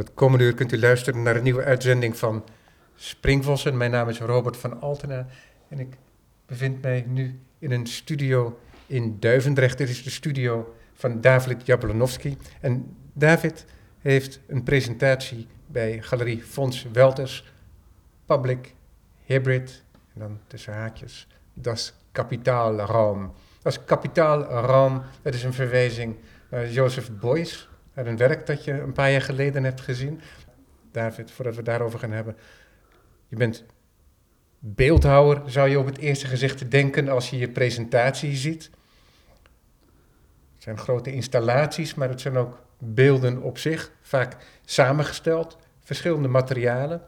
Het komende uur kunt u luisteren naar een nieuwe uitzending van Springvossen. Mijn naam is Robert van Altena en ik bevind mij nu in een studio in Duivendrecht. Dit is de studio van David Jablonowski. En David heeft een presentatie bij Galerie Fons Welters, Public Hybrid, en dan tussen haakjes, Das Kapitalraum. Das Kapitalraum, dat is een verwijzing naar Joseph Beuys, een werk dat je een paar jaar geleden hebt gezien. David, voordat we daarover gaan hebben. Je bent beeldhouwer, zou je op het eerste gezicht denken als je je presentatie ziet. Het zijn grote installaties, maar het zijn ook beelden op zich, vaak samengesteld, verschillende materialen,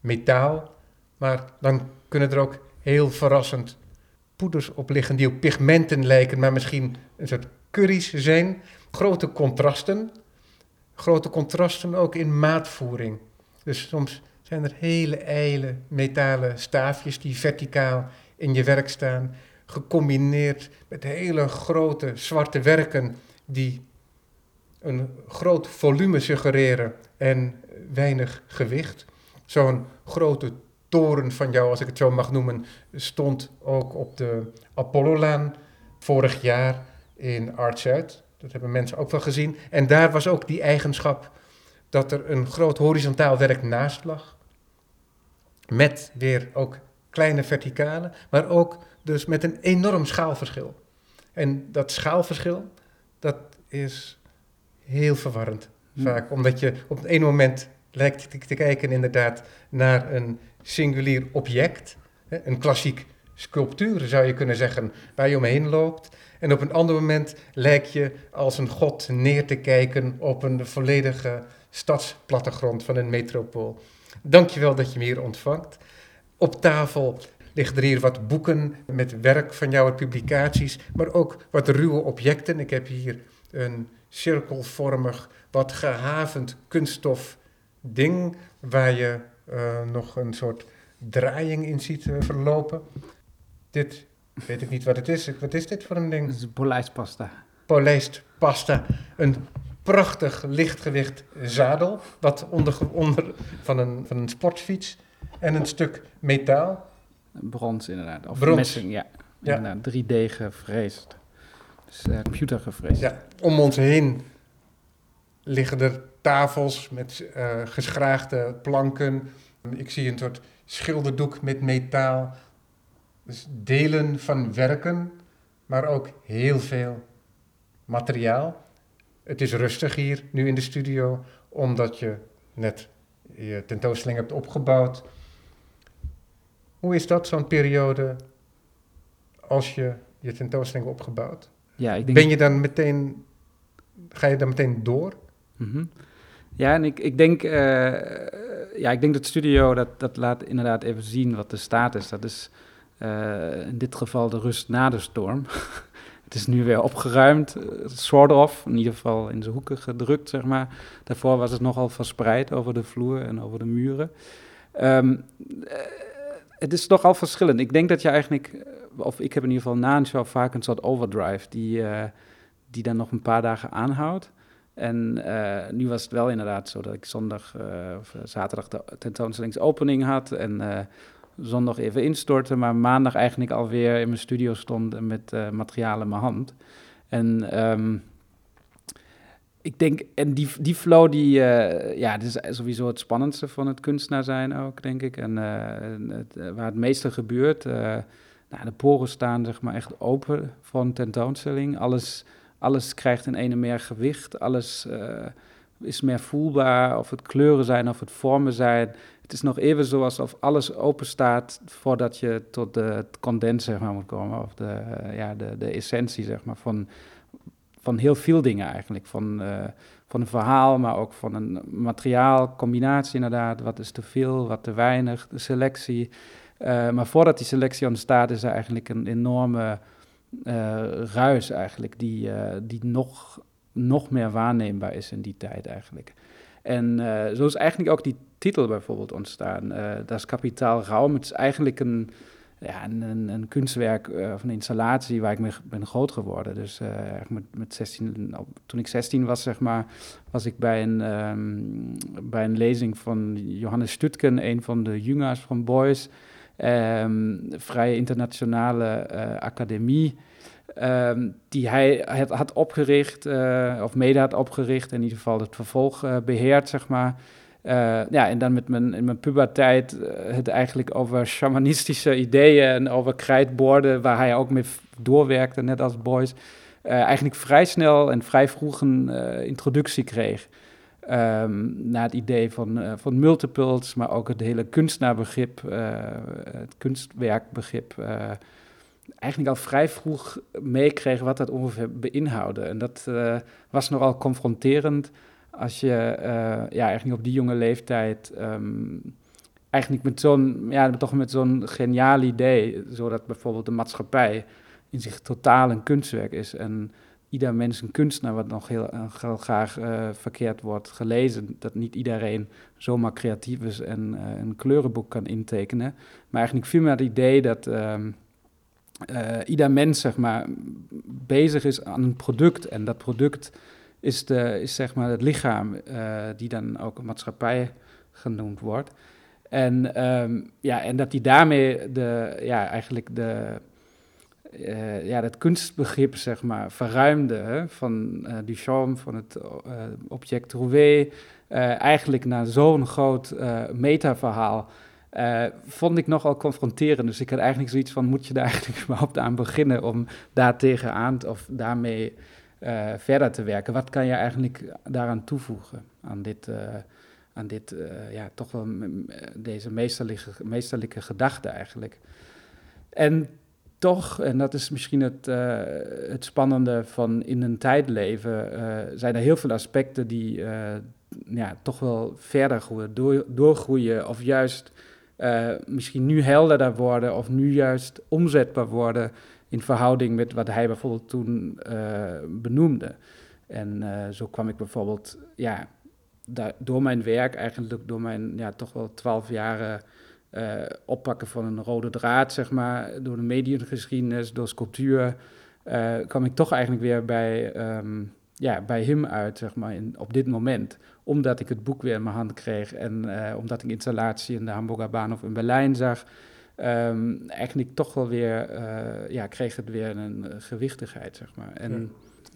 metaal, maar dan kunnen er ook heel verrassend poeders op liggen die op pigmenten lijken, maar misschien een soort curry's zijn. Grote contrasten, grote contrasten ook in maatvoering. Dus soms zijn er hele ijle metalen staafjes die verticaal in je werk staan, gecombineerd met hele grote zwarte werken die een groot volume suggereren en weinig gewicht. Zo'n grote toren van jou, als ik het zo mag noemen, stond ook op de Apollo-laan vorig jaar in Art-Zuid. Dat hebben mensen ook wel gezien. En daar was ook die eigenschap dat er een groot horizontaal werk naast lag. Met weer ook kleine verticale, maar ook dus met een enorm schaalverschil. En dat schaalverschil, dat is heel verwarrend hm. vaak. Omdat je op het ene moment lijkt te kijken inderdaad naar een singulier object. Een klassiek sculptuur zou je kunnen zeggen, waar je omheen loopt. En op een ander moment lijkt je als een god neer te kijken op een volledige stadsplattegrond van een metropool. Dankjewel dat je me hier ontvangt. Op tafel liggen er hier wat boeken met werk van jouw publicaties, maar ook wat ruwe objecten. Ik heb hier een cirkelvormig, wat gehavend kunststof ding waar je uh, nog een soort draaiing in ziet uh, verlopen. Dit weet ik niet wat het is. Wat is dit voor een ding? Het is polijstpasta. Polijstpasta. Een prachtig lichtgewicht zadel, wat onder, onder van, een, van een sportfiets en een stuk metaal. Brons inderdaad, of Brons. messing, ja. ja. 3D gevreesd. Dus uh, computer gevreesd. Ja, om ons heen liggen er tafels met uh, geschraagde planken. Ik zie een soort schilderdoek met metaal. Dus delen van werken, maar ook heel veel materiaal. Het is rustig hier nu in de studio, omdat je net je tentoonstelling hebt opgebouwd. Hoe is dat, zo'n periode, als je je tentoonstelling opgebouwd? Ja, ik denk... Ben je dan meteen, ga je dan meteen door? Mm Ja, en ik, ik, denk, uh, ja, ik denk dat studio, dat, dat laat inderdaad even zien wat de staat is. Dat is uh, in dit geval de rust na de storm. het is nu weer opgeruimd, sort of, in ieder geval in zijn hoeken gedrukt, zeg maar. Daarvoor was het nogal verspreid over de vloer en over de muren. Um, het is nogal verschillend. Ik denk dat je eigenlijk, of ik heb in ieder geval na een show vaak een soort overdrive die, die dan nog een paar dagen aanhoudt. En nu was het wel inderdaad zo dat ik zondag of zaterdag de tentoonstellingsopening had en zondag even instortte, maar maandag eigenlijk alweer in mijn studio stond met materialen in mijn hand. En um, ik denk, en die, die flow, die, ja, dat is sowieso het spannendste van het kunstenaar zijn ook, denk ik. En het, waar het meeste gebeurt, nou, de poren staan zeg maar echt open voor een tentoonstelling. Alles alles krijgt een ene meer gewicht, alles uh, is meer voelbaar, of het kleuren zijn of het vormen zijn. Het is nog even zo alsof alles open staat voordat je tot de, condens zeg maar, moet komen, of de, ja, de, de essentie zeg maar, van, van heel veel dingen eigenlijk. Van, uh, van een verhaal, maar ook van een materiaalcombinatie inderdaad. Wat is te veel, wat te weinig, de selectie. maar voordat die selectie ontstaat is er eigenlijk een enorme uh, ruis eigenlijk, die, die nog, nog meer waarneembaar is in die tijd eigenlijk. En zo is eigenlijk ook die titel bijvoorbeeld ontstaan, Dat is kapitaal Raum. Het is eigenlijk een, ja, een, een, kunstwerk uh, of een installatie waar ik mee ben groot geworden. Dus uh, met, met 16, toen ik 16 was, zeg maar, was ik bij een, um, bij een lezing van Johannes Stutken, een van de jongers van Boys, um, vrije internationale uh, academie. Um, die hij had, had opgericht, of mede had opgericht, in ieder geval het vervolg beheert, zeg maar. Uh, ja, en dan met mijn, in mijn puberteit uh, het eigenlijk over shamanistische ideeën en over krijtborden, waar hij ook mee doorwerkte, net als Boys, uh, eigenlijk vrij snel en vrij vroeg een introductie kreeg. Um, naar het idee van, van multiples, maar ook het hele kunstenaarbegrip, het kunstwerkbegrip. eigenlijk al vrij vroeg meekreeg wat dat ongeveer beinhoudde. En dat was nogal confronterend als je uh, ja, eigenlijk op die jonge leeftijd um, eigenlijk met zo'n, ja, toch met zo'n geniaal idee, zodat bijvoorbeeld de maatschappij in zich totaal een kunstwerk is en ieder mens een kunstenaar, wat nog heel, heel graag uh, verkeerd wordt gelezen, dat niet iedereen zomaar creatief is en een kleurenboek kan intekenen, maar eigenlijk veel meer het idee dat um, ieder mens zeg maar bezig is aan een product en dat product is, is zeg maar het lichaam uh, die dan ook een maatschappij genoemd wordt. En, um, ja, en dat hij daarmee de, ja, eigenlijk de, uh, ja, het kunstbegrip zeg maar, verruimde hè, van uh, Duchamp, van het object Rouet, eigenlijk naar zo'n groot metaverhaal. Vond ik nogal confronterend. Dus ik had eigenlijk zoiets van: moet je daar eigenlijk überhaupt aan beginnen om daar tegenaan of daarmee uh, verder te werken. Wat kan je eigenlijk daaraan toevoegen, aan dit, uh, aan dit uh, ja, toch wel deze meesterlijke, meesterlijke gedachte eigenlijk. En toch, en dat is misschien het, het spannende van in een tijd leven, zijn er heel veel aspecten die ja, toch wel verder groeien, door, doorgroeien of juist misschien nu helderder worden of nu juist omzetbaar worden in verhouding met wat hij bijvoorbeeld toen uh, benoemde. En uh, zo kwam ik bijvoorbeeld, ja, door mijn werk, eigenlijk door mijn ja, toch wel twaalf jaren uh, oppakken van een rode draad, zeg maar, door de mediumgeschiedenis, door sculptuur, kwam ik toch eigenlijk weer bij, um, ja, bij hem uit, zeg maar, in, op dit moment. Omdat ik het boek weer in mijn hand kreeg en omdat ik installatie in de Hamburger Bahnhof in Berlijn zag um, eigenlijk toch wel weer, uh, ja, kreeg het weer een gewichtigheid, zeg maar. En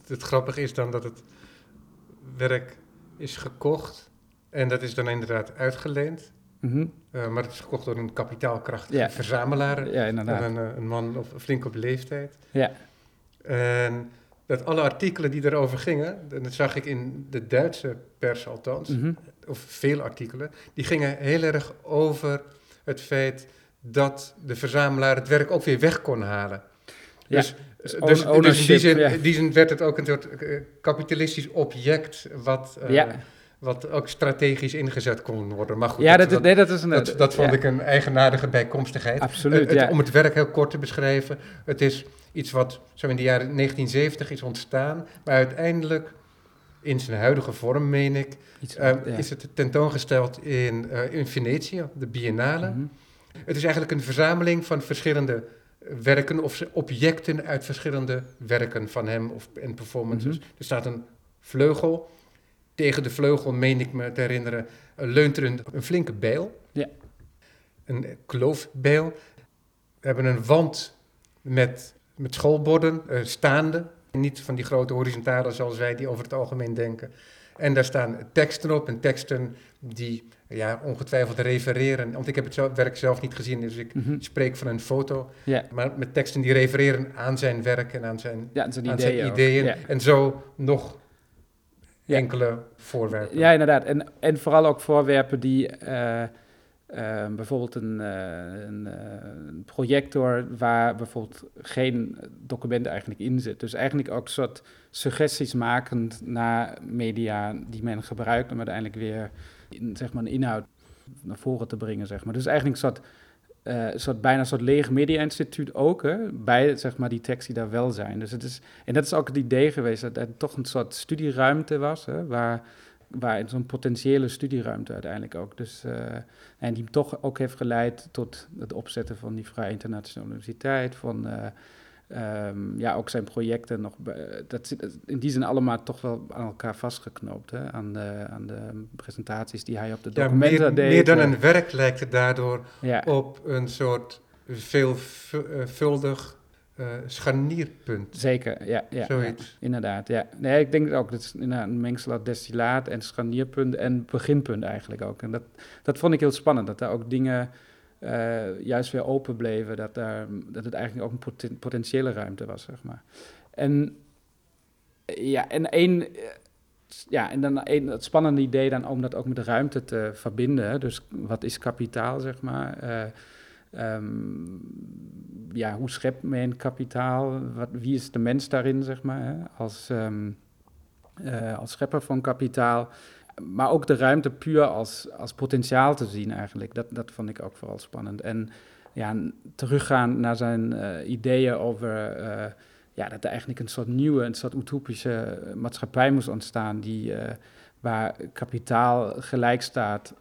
Het grappige is dan dat het werk is gekocht en dat is dan inderdaad uitgeleend. Mm -hmm. uh, maar het is gekocht door een kapitaalkrachtige ja. verzamelaar. Ja, inderdaad. Een, eh, een, man of flink op leeftijd. Ja. En dat alle artikelen die erover gingen, dat zag ik in de Duitse pers althans, mm -hmm. of veel artikelen, die gingen heel erg over het feit dat de verzamelaar het werk ook weer weg kon halen. Ja, dus, dus, in die zin, ja. die zin werd het ook een soort uh, kapitalistisch object wat, uh, ja. wat ook strategisch ingezet kon worden. Maar goed, ja, dat, dat, nee, dat, is een, dat, dat vond ik een eigenaardige bijkomstigheid. Absoluut, uh, het, Om het werk heel kort te beschrijven, het is iets wat zo in de jaren 1970 is ontstaan, maar uiteindelijk in zijn huidige vorm, meen ik, iets, is het tentoongesteld in, in Venetië, de Biennale. Mm -hmm. Het is eigenlijk een verzameling van verschillende werken of objecten uit verschillende werken van hem of, en performances. Mhm. Er staat een vleugel. Tegen de vleugel, meen ik me te herinneren, leunt er een, een flinke bijl. Ja. Een kloofbijl. We hebben een wand met, met schoolborden, uh, staande. Niet van die grote horizontale zoals wij die over het algemeen denken. En daar staan teksten op en teksten die ja, ongetwijfeld refereren. Want ik heb het zelf, werk zelf niet gezien, dus ik mm -hmm. spreek van een foto. Yeah. Maar met teksten die refereren aan zijn werk en aan zijn, ja, zijn aan ideeën. Zijn ideeën. Yeah. En zo nog enkele voorwerpen. Ja, inderdaad. En, en vooral ook voorwerpen die... Uh, uh, bijvoorbeeld een, uh, een, een, projector waar bijvoorbeeld geen document eigenlijk in zit. Dus eigenlijk ook soort suggesties makend naar media die men gebruikt om uiteindelijk weer zeg maar, een inhoud naar voren te brengen. Zeg maar. Dus eigenlijk soort, uh, soort bijna een soort leeg media-instituut ook, hè, bij zeg maar, die teksten die daar wel zijn. Dus het is, en dat is ook het idee geweest, dat het toch een soort studieruimte was, hè, waar waar zo'n potentiële studieruimte uiteindelijk ook. Dus, uh, en die toch ook heeft geleid tot het opzetten van die Vrije Internationale Universiteit, van uh, um, ja, ook zijn projecten nog, dat zit in die zin allemaal toch wel aan elkaar vastgeknoopt, hè? Aan, de, aan de presentaties die hij op de documenten ja, meer, deed. Meer dan een werk lijkt het daardoor ja. op een soort veelvuldig uh, scharnierpunt. Zeker, ja. ja, Zoiets. inderdaad, ja. Nee, ik denk ook, dat is een mengsel uit destillaat en scharnierpunt en beginpunt eigenlijk ook. En dat, dat vond ik heel spannend, dat daar ook dingen uh, juist weer open bleven, dat, daar, dat het eigenlijk ook een poten potentiële ruimte was, zeg maar. En ja, en één... Ja, en dan een, het spannende idee dan om dat ook met de ruimte te verbinden. Dus wat is kapitaal, zeg maar? Uh, Um, ja, hoe schept men kapitaal? Wat, wie is de mens daarin, zeg maar, hè? Als, um, uh, als schepper van kapitaal? Maar ook de ruimte puur als, als potentiaal te zien eigenlijk. Dat, dat vond ik ook vooral spannend. En ja, teruggaan naar zijn uh, ideeën over... Uh, ja, dat er eigenlijk een soort nieuwe, een soort utopische maatschappij moest ontstaan... Die, waar kapitaal gelijk staat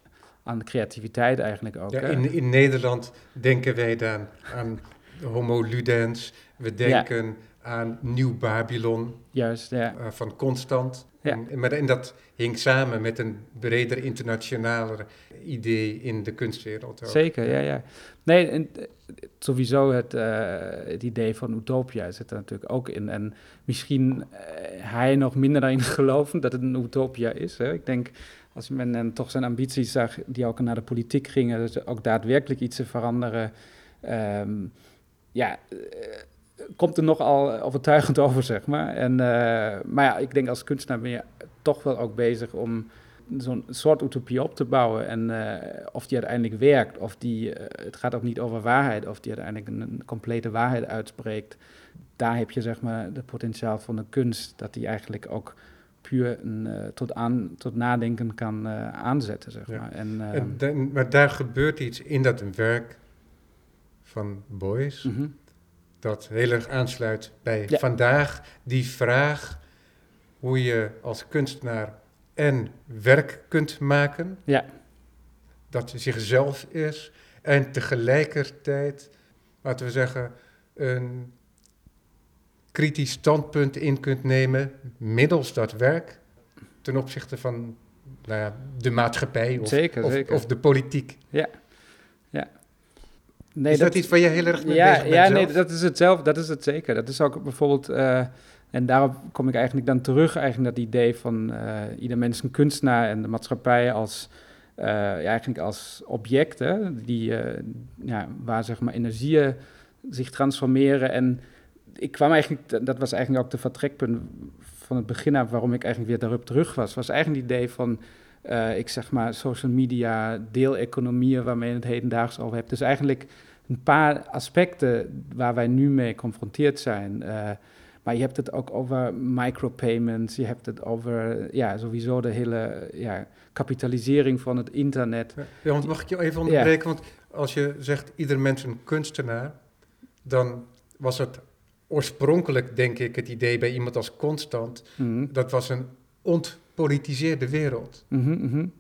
aan creativiteit eigenlijk ook. Ja, in, in Nederland denken wij dan aan Homo Ludens, we denken aan Nieuw Babylon. Juist, ja. Uh, van Constant. Ja. En, maar en dat hing samen met een breder internationaler idee in de kunstwereld. Ook. Zeker, ja, ja. Nee, en, eh, sowieso het, uh, het idee van utopia zit er natuurlijk ook in. En misschien uh, hij nog minder daarin geloven dat het een utopia is. Hè. Ik denk als men en toch zijn ambities zag, die ook naar de politiek gingen, dus ook daadwerkelijk iets te veranderen, um, ja, komt er nogal overtuigend over, zeg maar. En, uh, maar ja, ik denk als kunstenaar ben je toch wel ook bezig om zo'n soort utopie op te bouwen. En uh, of die uiteindelijk werkt, of die, het gaat ook niet over waarheid, of die uiteindelijk een, een, complete waarheid uitspreekt. Daar heb je zeg maar de potentiaal van de kunst, dat die eigenlijk ook puur een, uh, tot, aan, tot nadenken kan aanzetten, zeg maar. En, en dan, maar daar gebeurt iets in dat werk van Boys, mm -hmm. Dat heel erg aansluit bij ja. vandaag, die vraag hoe je als kunstenaar en werk kunt maken, ja. dat zichzelf is, en tegelijkertijd, laten we zeggen, een kritisch standpunt in kunt nemen middels dat werk ten opzichte van nou ja, de maatschappij of, zeker, of, zeker. of, de politiek. Ja, ja. Nee, is dat, dat, iets waar je heel erg mee ja, bezig bent Ja, zelf? nee, dat is het zelf, dat is het zeker. Dat is ook bijvoorbeeld, uh, en daarop kom ik eigenlijk dan terug, eigenlijk dat idee van uh, ieder mens een kunstenaar en de maatschappij als, uh, ja, eigenlijk als objecten, die, ja, waar zeg maar energieën zich transformeren en ik kwam eigenlijk, dat was eigenlijk ook de vertrekpunt van het begin af waarom ik eigenlijk weer daarop terug was. Was eigenlijk het idee van, uh, ik zeg maar, social media, deeleconomieën waarmee je het hedendaags over hebt. Dus eigenlijk een paar aspecten waar wij nu mee geconfronteerd zijn. Uh, maar je hebt het ook over micropayments, je hebt het over ja, sowieso de hele ja, kapitalisering van het internet. Ja, want mag ik je even onderbreken? Ja. Want als je zegt ieder mens een kunstenaar, dan was het oorspronkelijk, denk ik, het idee bij iemand als Constant, mm -hmm. dat was een ontpolitiseerde wereld. Mm -hmm, mm -hmm.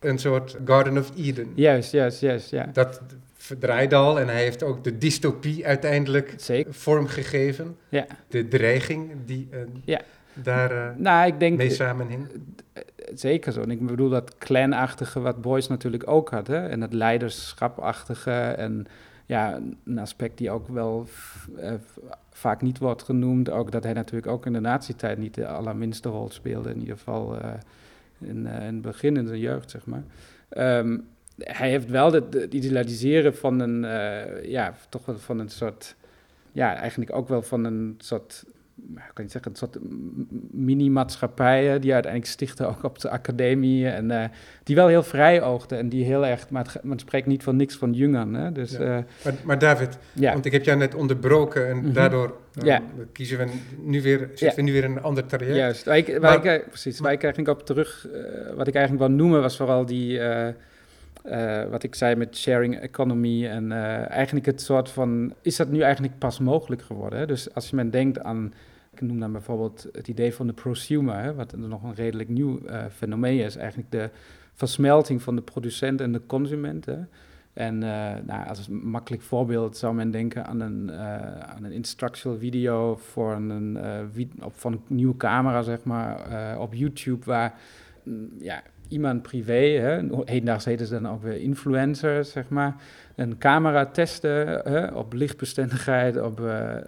Een soort Garden of Eden. Juist, juist, juist, ja. Dat verdraaide al en hij heeft ook de dystopie uiteindelijk Zeker. vormgegeven. Ja. De dreiging die uh, ja. daar uh, nou, ik denk, mee samenhing. Zeker zo. En ik bedoel dat clanachtige wat Boys natuurlijk ook had. Hè? En dat leiderschapachtige en ja, een aspect die ook wel uh, vaak niet wordt genoemd. Ook dat hij natuurlijk ook in de nazi-tijd niet de allerminste rol speelde. In ieder geval uh, in, uh, in het begin, in zijn jeugd, zeg maar. Um, hij heeft wel het, idealiseren van een, ja, toch van een soort... Ja, eigenlijk ook wel van een soort kan je zeggen, een soort mini-maatschappijen die uiteindelijk stichten ook op de academie en uh, die wel heel vrij oogden en die heel erg, maar het, spreekt niet van niks van Jungen. Hè? Dus, ja. uh, maar, maar, David, ja. want ik heb jou net onderbroken en mm -hmm. daardoor ja. kiezen we nu weer, zitten we nu weer in een ander traject. Juist, waar ik, waar maar, ik, precies, waar ik eigenlijk op terug, wat ik eigenlijk wil noemen was vooral die... Uh, wat ik zei met sharing economy en uh, eigenlijk het soort van, is dat nu eigenlijk pas mogelijk geworden? Hè? Dus als je men denkt aan Ik noem dan bijvoorbeeld het idee van de prosumer, hè, wat nog een redelijk nieuw uh, fenomeen is. Eigenlijk de versmelting van de producent en de consument. Hè. En uh, nou, als een makkelijk voorbeeld zou men denken aan een, uh, aan een instructional video voor een, van een nieuwe camera, zeg maar, op YouTube, waar mm, ja, iemand privé, hè, hedendaags heten ze dan ook weer influencers, zeg maar, een camera testen hè, op lichtbestendigheid, op,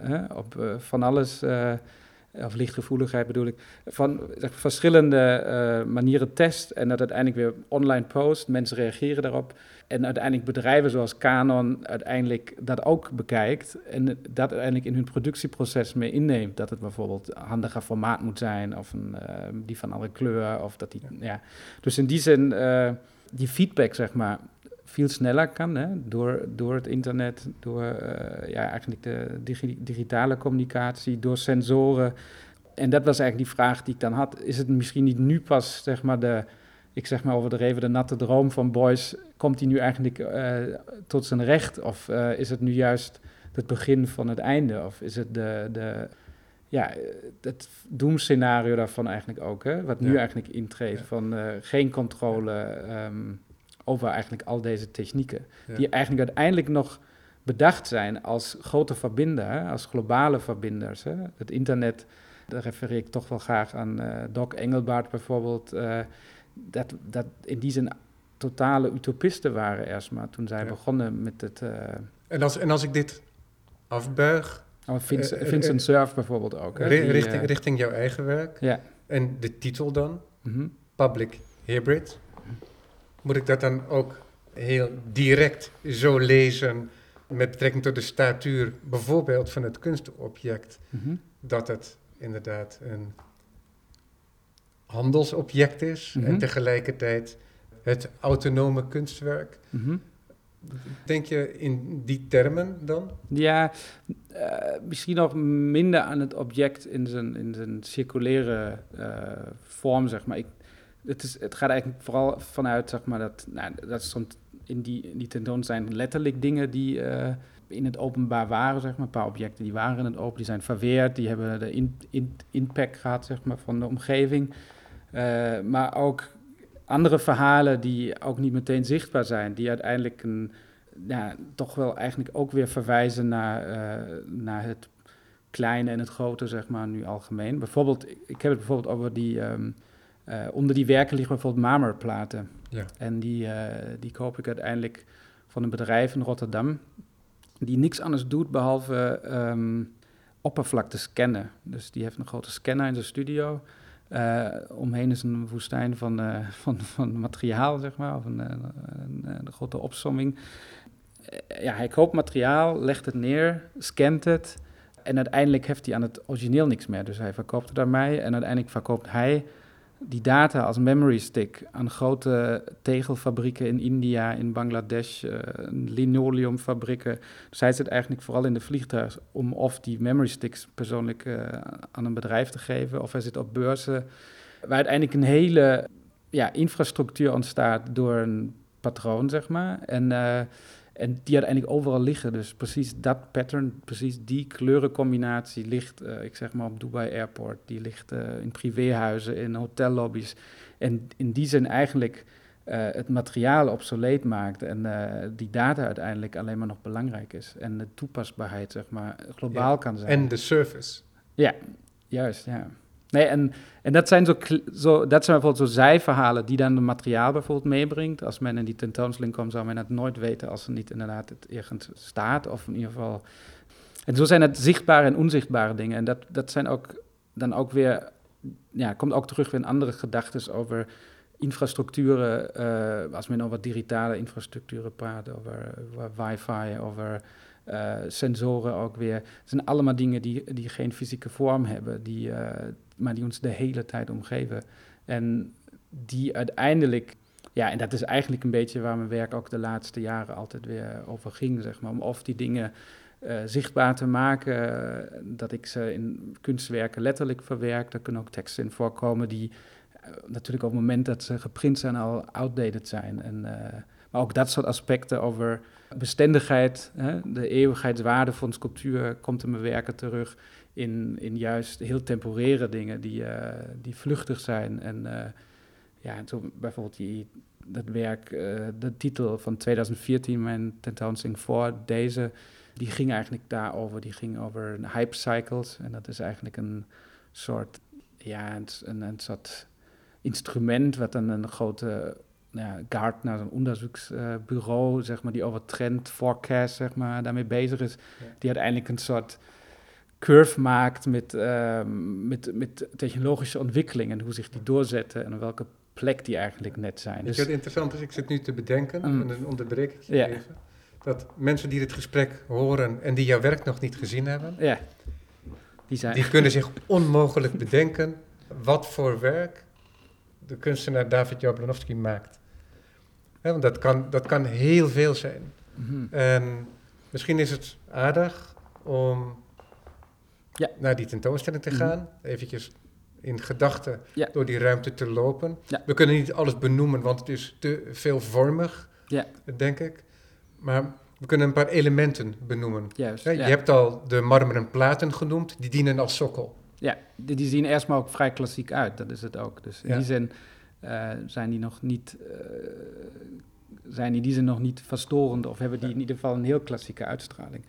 hè, op van alles of lichtgevoeligheid bedoel ik, van zeg, verschillende uh, manieren test en dat uiteindelijk weer online post. Mensen reageren daarop. En uiteindelijk bedrijven zoals Canon uiteindelijk dat ook bekijkt en dat uiteindelijk in hun productieproces mee inneemt. Dat het bijvoorbeeld handiger formaat moet zijn of een, uh, die van andere kleur. Of dat die, ja. Dus in die zin, uh, die feedback zeg maar, veel sneller kan hè, door, door het internet, door uh, ja, eigenlijk de digitale communicatie, door sensoren. En dat was eigenlijk die vraag die ik dan had. Is het misschien niet nu pas, zeg maar, de, ik zeg maar over de even de natte droom van Boys, komt die nu eigenlijk uh, tot zijn recht? Of uh, is het nu juist het begin van het einde? Of is het de, de ja, het doemscenario daarvan eigenlijk ook, hè? wat nu ja. eigenlijk intreedt, ja. van geen controle... Um, over eigenlijk al deze technieken. Die eigenlijk uiteindelijk nog bedacht zijn als grote verbinder, als globale verbinders. Hè. Het internet, daar refereer ik toch wel graag aan uh, Doc Engelbart bijvoorbeeld. Uh, dat, dat in die zin totale utopisten waren eerst maar toen zij ja. begonnen met het... Uh, en, als, en als ik dit afbuig... Oh, Vincent, Vincent Cerf bijvoorbeeld ook. Hè, die, richting, richting jouw eigen werk. Ja. En de titel dan, mm -hmm. Public Hybrid moet ik dat dan ook heel direct zo lezen met betrekking tot de statuur bijvoorbeeld van het kunstobject, mm -hmm. dat het inderdaad een handelsobject is mm -hmm. en tegelijkertijd het autonome kunstwerk. Mm -hmm. Denk je in die termen dan? Ja, uh, misschien nog minder aan het object in zijn, in zijn circulaire uh, vorm, zeg maar. Ik, het, is, het gaat eigenlijk vooral vanuit, zeg maar, dat, nou, dat stond in die, in die tentoon zijn letterlijk dingen die uh, in het openbaar waren, zeg maar. Een paar objecten die waren in het open, die zijn verweerd, die hebben de impact gehad, zeg maar, van de omgeving. Uh, maar ook andere verhalen die ook niet meteen zichtbaar zijn, die uiteindelijk een, ja, toch wel eigenlijk ook weer verwijzen naar, uh, naar het kleine en het grote, zeg maar, nu algemeen. Bijvoorbeeld, ik heb het bijvoorbeeld over die... Um, uh, onder die werken liggen bijvoorbeeld marmerplaten. Ja. En die, uh, die koop ik uiteindelijk van een bedrijf in Rotterdam, die niks anders doet behalve um, oppervlakte scannen. Dus die heeft een grote scanner in zijn studio. Uh, omheen is een woestijn van, van, van materiaal, zeg maar, of een, een, een, een grote opsomming. ja, hij koopt materiaal, legt het neer, scant het. En uiteindelijk heeft hij aan het origineel niks meer. Dus hij verkoopt het aan mij en uiteindelijk verkoopt hij die data als memory stick aan grote tegelfabrieken in India, in Bangladesh, uh, linoleumfabrieken. Dus hij zit eigenlijk vooral in de vliegtuig om of die memory sticks persoonlijk uh, aan een bedrijf te geven, of hij zit op beurzen, waar uiteindelijk een hele ja, infrastructuur ontstaat door een patroon, zeg maar. En uh, en die uiteindelijk overal liggen. Dus precies dat pattern, precies die kleurencombinatie ligt, uh, ik zeg maar op Dubai Airport. Die ligt uh, in privéhuizen, in hotellobby's. En in die zin eigenlijk uh, het materiaal obsoleet maakt. En die data uiteindelijk alleen maar nog belangrijk is. En de toepasbaarheid, zeg maar, globaal ja. kan zijn. En de service. Ja, juist, ja. Nee, en, en dat zijn zo, zo, dat zijn bijvoorbeeld zo zijverhalen die dan het materiaal bijvoorbeeld meebrengt. Als men in die tentoonstelling komt, zou men het nooit weten als er niet inderdaad het ergens staat. Of in ieder geval. En zo zijn het zichtbare en onzichtbare dingen. En dat, dat zijn ook dan ook weer. Ja, komt ook terug weer in andere gedachten over infrastructuren. Uh, als men over digitale infrastructuren praat, over, over wifi, over uh, sensoren ook weer. Het zijn allemaal dingen die, die geen fysieke vorm hebben, die, uh, maar die ons de hele tijd omgeven. En die uiteindelijk, ja, en dat is eigenlijk een beetje waar mijn werk ook de laatste jaren altijd weer over ging, zeg maar. Om of die dingen uh, zichtbaar te maken, dat ik ze in kunstwerken letterlijk verwerk. Daar kunnen ook teksten in voorkomen die natuurlijk op het moment dat ze geprint zijn al outdated zijn. En, maar ook dat soort aspecten over bestendigheid, hè, de eeuwigheidswaarde van sculptuur komt in mijn werken terug. In, in juist heel temporaire dingen die, die vluchtig zijn. En ja, zo bijvoorbeeld die, dat werk, de titel van 2014, mijn tentoonstelling voor deze, die ging eigenlijk daarover. Die ging over hype cycles. En dat is eigenlijk een soort, ja, een, een soort instrument wat dan een grote ja, Gartner, een onderzoeksbureau, zeg maar, die over trend forecast, zeg maar, daarmee bezig is, die uiteindelijk een soort curve maakt met, uh, met, met technologische ontwikkelingen en hoe zich die doorzetten en welke plek die eigenlijk net zijn. Dus, wat interessant is, ik zit nu te bedenken, mm. en dan onderbreek ik je even, dat mensen die dit gesprek horen en die jouw werk nog niet gezien hebben, die, zijn. die kunnen zich onmogelijk bedenken wat voor werk de kunstenaar David Jablonowski maakt. want dat kan, dat kan heel veel zijn. Mhm. En misschien is het aardig om ja. naar die tentoonstelling te mhm. gaan. Eventjes in gedachten door die ruimte te lopen. We kunnen niet alles benoemen, want het is te veelvormig, denk ik. Maar we kunnen een paar elementen benoemen. Juist, je hebt al de marmeren platen genoemd, die dienen als sokkel. Ja, die, die zien eerst maar ook vrij klassiek uit, dat is het ook. Dus in die zin uh, zijn die nog niet... Uh, zijn die, die zijn nog niet verstorend of hebben die in ieder geval een heel klassieke uitstraling.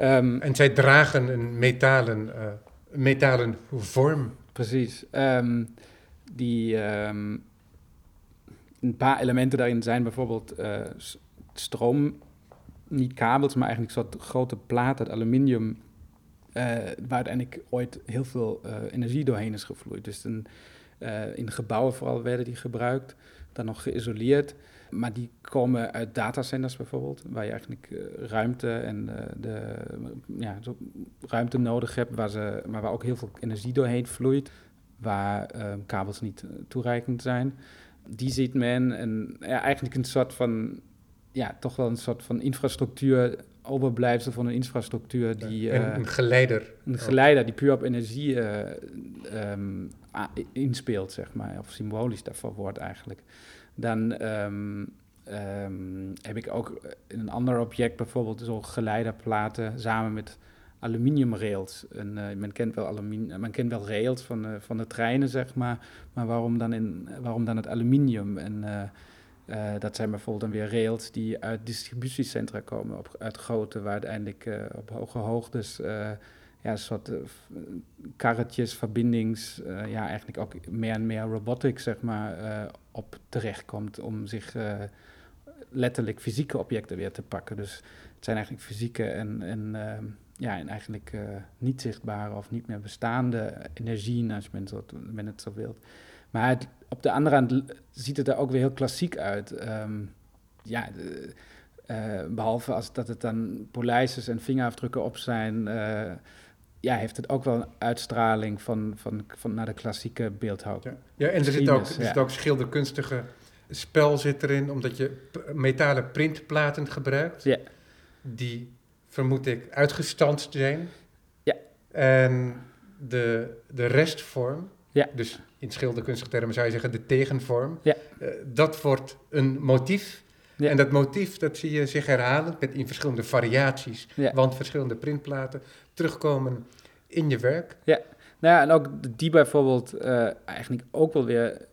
Um, en zij dragen een metalen, uh, metalen vorm. Precies. Um, die, um, een paar elementen daarin zijn bijvoorbeeld stroom, niet kabels, maar eigenlijk soort grote platen, aluminium uh, waar uiteindelijk ooit heel veel energie doorheen is gevloeid. Dus een, in gebouwen vooral werden die gebruikt, dan nog geïsoleerd. Maar die komen uit datacenters bijvoorbeeld, waar je eigenlijk ruimte en de, ja, ruimte nodig hebt, waar ze, maar waar ook heel veel energie doorheen vloeit, waar kabels niet toereikend zijn. Die ziet men en ja, eigenlijk een soort van, ja, toch wel een soort van infrastructuur overblijfsel van een infrastructuur die... Uh, een geleider. Een geleider die puur op energie uh, um, inspeelt, zeg maar, of symbolisch daarvoor wordt eigenlijk. Dan um, um, heb ik ook in een ander object bijvoorbeeld zo geleiderplaten samen met aluminiumrails. En, uh, men, kent wel aluminium, men kent wel rails van, van de treinen, zeg maar, maar waarom dan, in, waarom dan het aluminium? En dat zijn bijvoorbeeld dan weer rails die uit distributiecentra komen, op, uit grote, waar uiteindelijk op hoge hoogtes ja, soort karretjes, verbindings, ja, eigenlijk ook meer en meer robotics, zeg maar, op terechtkomt om zich letterlijk fysieke objecten weer te pakken. Dus het zijn eigenlijk fysieke en, en, ja, en eigenlijk niet zichtbare of niet meer bestaande energieën, als men, zo, men het zo wilt. Maar het, op de andere kant ziet het er ook weer heel klassiek uit. Ehm, ja, uh, behalve als dat het dan polijsters en vingerafdrukken op zijn, ja, heeft het ook wel een uitstraling van, van, van naar de klassieke beeldhouw. Ja. ja, en er zit ook, er zit ook schilderkunstige spel zit erin, omdat je metalen printplaten gebruikt. Ja. Die, vermoed ik, uitgestanst zijn. Ja. En de, de restvorm, ja. dus in schilderkunstige termen zou je zeggen de tegenvorm. Ja. Uh, dat wordt een motief. Ja. En dat motief dat zie je zich herhalen met in verschillende variaties, ja. want verschillende printplaten terugkomen in je werk. Ja, nou ja, en ook die bijvoorbeeld uh, eigenlijk ook wel weer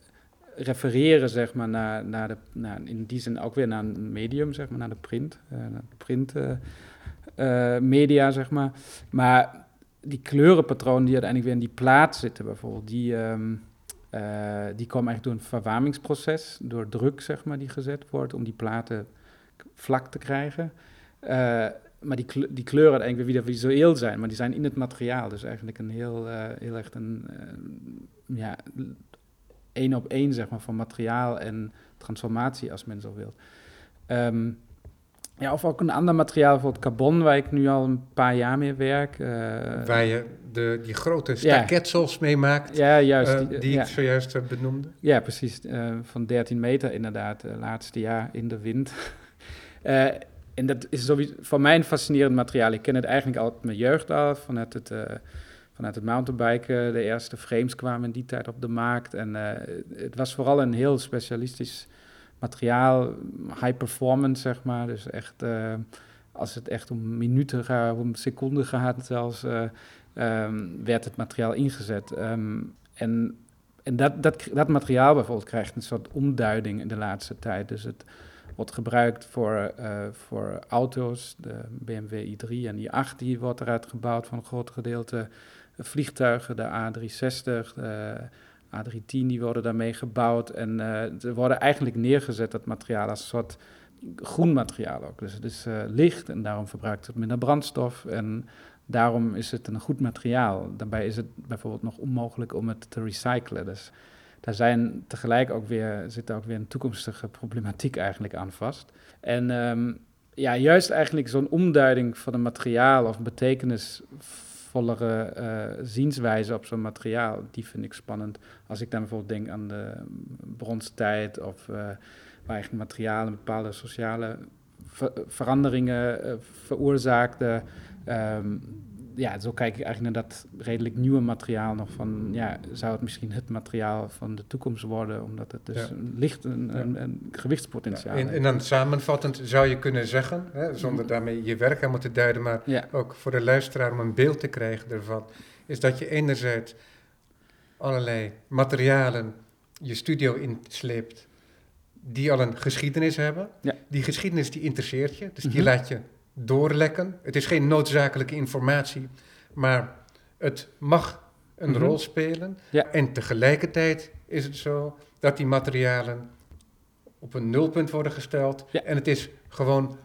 refereren, zeg maar, naar, naar de, in die zin ook weer naar een medium, zeg maar, naar de print, uh, naar de print media, zeg maar. Maar die kleurenpatronen die uiteindelijk weer in die plaat zitten, bijvoorbeeld, die, uh, die komen eigenlijk door een verwarmingsproces, door druk zeg maar, die gezet wordt om die platen vlak te krijgen. Maar die, die kleuren eigenlijk weer visueel zijn, maar die zijn in het materiaal. Dus eigenlijk een heel, uh, heel echt een, ja, één op één zeg maar, van materiaal en transformatie, als men zo wil. Um, ja, of ook een ander materiaal, bijvoorbeeld carbon, waar ik nu al een paar jaar mee werk. Uh, waar je de, die grote staketsels ja. mee maakt, ja, juist, uh, die, ik zojuist benoemde. Ja, precies. van 13 meter inderdaad, laatste jaar in de wind. en dat is sowieso voor mij een fascinerend materiaal. Ik ken het eigenlijk al mijn jeugd af, vanuit het, vanuit het mountainbiken. De eerste frames kwamen in die tijd op de markt. En het was vooral een heel specialistisch materiaal, high performance, zeg maar. Dus echt, uh, als het echt om minuten gaat, om seconden gaat zelfs, ehm, werd het materiaal ingezet. Ehm, en en dat, dat, dat materiaal bijvoorbeeld krijgt een soort omduiding in de laatste tijd. Dus het wordt gebruikt voor, uh, voor auto's, de BMW i3 en i8, die wordt eruit gebouwd van een groot gedeelte. Vliegtuigen, de A360, de A310, die worden daarmee gebouwd. En uh, ze worden eigenlijk neergezet, dat materiaal, als een soort groen materiaal ook. Dus het is uh, licht en daarom verbruikt het minder brandstof. En daarom is het een goed materiaal. Daarbij is het bijvoorbeeld nog onmogelijk om het te recyclen. Dus daar zijn tegelijk ook weer, zit ook weer een toekomstige problematiek eigenlijk aan vast. En um, ja, juist eigenlijk zo'n omduiding van een materiaal of betekenisvollere uh, zienswijze op zo'n materiaal, die vind ik spannend. Als ik dan bijvoorbeeld denk aan de bronstijd of uh, waar eigenlijk materialen bepaalde sociale ver veranderingen veroorzaakte. Um, ja, zo kijk ik eigenlijk naar dat redelijk nieuwe materiaal nog van, ja, zou het misschien het materiaal van de toekomst worden, omdat het dus ja. een, licht een, ja. een, een gewichtspotentiaal en, en, dan samenvattend zou je kunnen zeggen, hè, zonder daarmee je werk aan te duiden, maar ook voor de luisteraar om een beeld te krijgen ervan, is dat je enerzijds allerlei materialen je studio insleept die al een geschiedenis hebben. Die geschiedenis die interesseert je, dus die mm -hmm. laat je doorlekken. Het is geen noodzakelijke informatie, maar het mag een Mhm. rol spelen. Ja. En tegelijkertijd is het zo dat die materialen op een nulpunt worden gesteld. Ja. En het is gewoon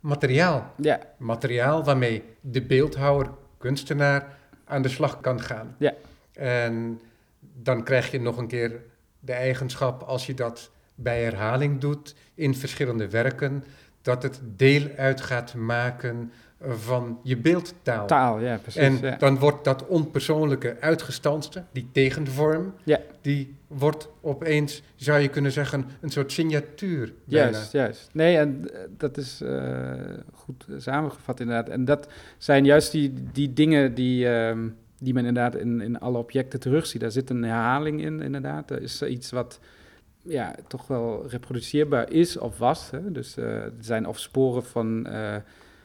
materiaal. Ja, Materiaal waarmee de beeldhouwer, kunstenaar aan de slag kan gaan. Ja. En dan krijg je nog een keer de eigenschap, als je dat bij herhaling doet in verschillende werken, dat het deel uit gaat maken van je beeldtaal. taal, ja, precies. en ja. dan wordt dat onpersoonlijke uitgestanste, die tegenvorm, Ja. die wordt opeens, zou je kunnen zeggen, een soort signatuur. bijna. Juist, juist. Nee, en eh, dat is eh, goed samengevat inderdaad. En dat zijn juist die, die dingen die, ehm, die men inderdaad in, in alle objecten terugziet. Daar zit een herhaling in, inderdaad. Er is iets wat ja, toch wel reproduceerbaar is of was. Hè? Dus eh, er zijn of sporen van, eh,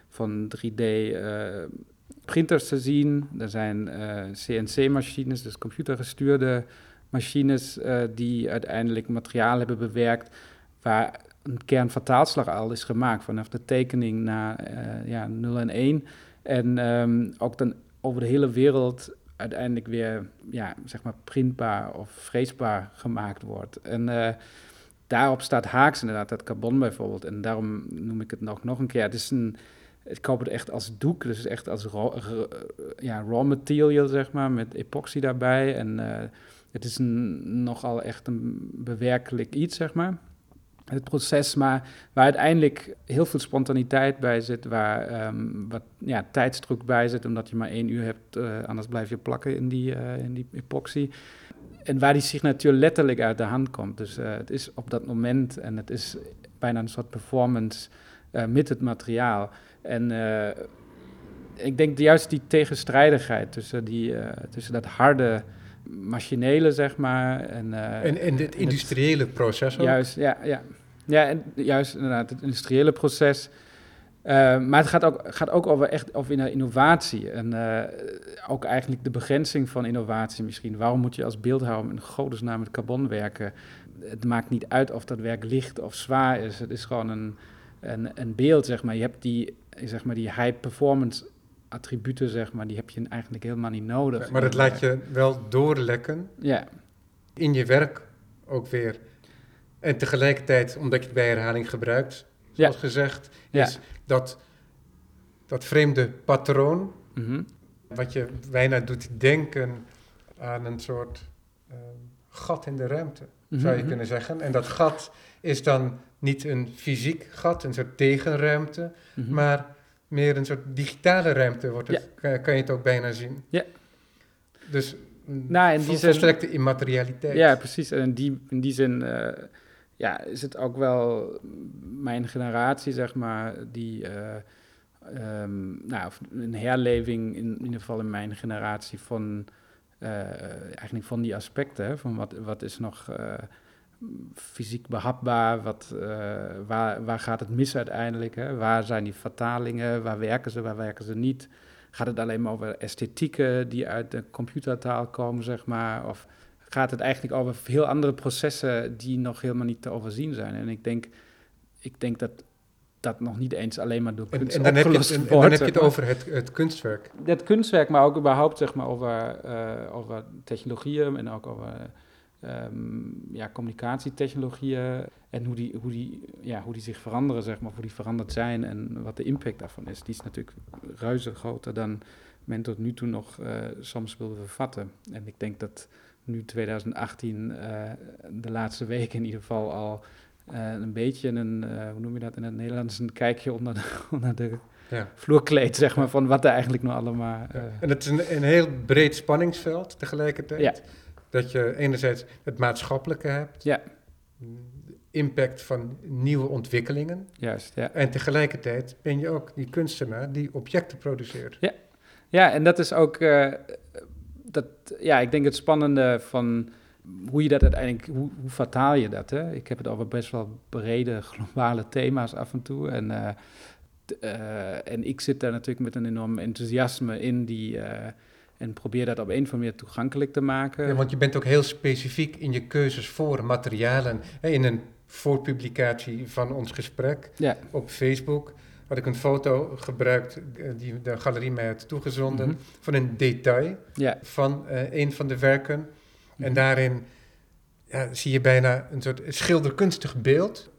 van 3D-printers te zien. Er zijn eh, CNC-machines, dus computergestuurde machines, eh, die uiteindelijk materiaal hebben bewerkt waar een kernvertaalslag al is gemaakt vanaf de tekening naar eh, ja, 0 en 1. En ehm, ook dan over de hele wereld uiteindelijk weer ja, zeg maar printbaar of freesbaar gemaakt wordt. En eh, daarop staat haaks inderdaad dat carbon bijvoorbeeld. En daarom noem ik het nog, nog een keer. Het is een, ik koop het echt als doek, dus echt als raw, ra- ja, raw material, zeg maar, met epoxy daarbij. En eh, het is een, nogal echt een bewerkelijk iets, zeg maar. Het proces, maar waar uiteindelijk heel veel spontaniteit bij zit, waar ehm, wat ja, tijdsdruk bij zit, omdat je maar één uur hebt, eh, anders blijf je plakken in die, eh, in die epoxy. En waar die signatuur letterlijk uit de hand komt. Dus eh, het is op dat moment en het is bijna een soort performance met het materiaal. En ik denk juist die tegenstrijdigheid tussen, die, tussen dat harde machinele, zeg maar. En, eh, En, en dit industriële proces ook. Juist, ja, ja. Ja, en juist inderdaad, het industriële proces. Eh, maar het gaat ook, gaat ook over echt over inno- innovatie. En eh, ook eigenlijk de begrenzing van innovatie misschien. Waarom moet je als beeldhouwer in godesnaam met carbon werken? Het maakt niet uit of dat werk licht of zwaar is. Het is gewoon een, een, een beeld, zeg maar. Je hebt die, zeg maar, die high performance attributen, zeg maar, die heb je eigenlijk helemaal niet nodig. Maar dat laat je wel doorlekken Ja, in je werk ook weer. En tegelijkertijd, omdat je het bij herhaling gebruikt, Ja. zoals gezegd, Ja. is dat, dat vreemde patroon, mhm. wat je bijna doet denken aan een soort ehm, gat in de ruimte, zou je Mhm. kunnen zeggen. En dat gat is dan niet een fysiek gat, een soort tegenruimte, Mhm. maar meer een soort digitale ruimte, wordt het, kan, kan je het ook bijna zien. Ja. Dus Nou, in die volstrekte immaterialiteit. Ja, precies. En in die, in die zin eh, ja, is het ook wel mijn generatie, zeg maar, die eh, ehm, nou, een herleving, in, in ieder geval in mijn generatie, van eh, eigenlijk van die aspecten. Van wat, wat is nog fysiek behapbaar, wat, eh, waar, waar gaat het mis uiteindelijk? Hè? Waar zijn die vertalingen? Waar werken ze, waar werken ze niet? gaat het alleen maar over esthetieken die uit de computertaal komen, zeg maar? Of gaat het eigenlijk over heel andere processen die nog helemaal niet te overzien zijn? En ik denk, ik denk dat dat nog niet eens alleen maar door kunst en, en dan heb je het, en, dan heb je het over het, het, kunstwerk. Het kunstwerk, maar ook überhaupt zeg maar, over, uh, over technologieën en ook over um, ja, communicatietechnologieën en hoe die, hoe, die, ja, hoe die zich veranderen, zeg maar, hoe die veranderd zijn en wat de impact daarvan is. Die is natuurlijk reuze groter dan men tot nu toe nog uh, soms wilde vervatten. En ik denk dat nu 2018 uh, eh, de laatste weken in ieder geval al uh, een beetje een, hoe noem je dat in het Nederlands, een kijkje onder de, onder de ja. vloerkleed, zeg maar, van wat er eigenlijk nog allemaal... Ja. En het is een, een heel breed spanningsveld tegelijkertijd. Ja. Dat je enerzijds het maatschappelijke hebt, ja. impact van nieuwe ontwikkelingen. Juist, ja. En tegelijkertijd ben je ook die kunstenaar die objecten produceert. Ja, ja en dat is ook, uh, dat, ja, ik denk het spannende van hoe je dat uiteindelijk, hoe, hoe vertaal je dat? Hè? Ik heb het over best wel brede globale thema's af en toe. En, uh, uh, en ik zit daar natuurlijk met een enorm enthousiasme in die en probeer dat op een of andere manier toegankelijk te maken. Ja, want je bent ook heel specifiek in je keuzes voor materialen. In een voorpublicatie van ons gesprek ja. op Facebook had ik een foto gebruikt eh, die de galerie mij had toegezonden mhm. van een detail ja. van uh, een van de werken. En mhm. daarin ja, zie je bijna een soort schilderkunstig beeld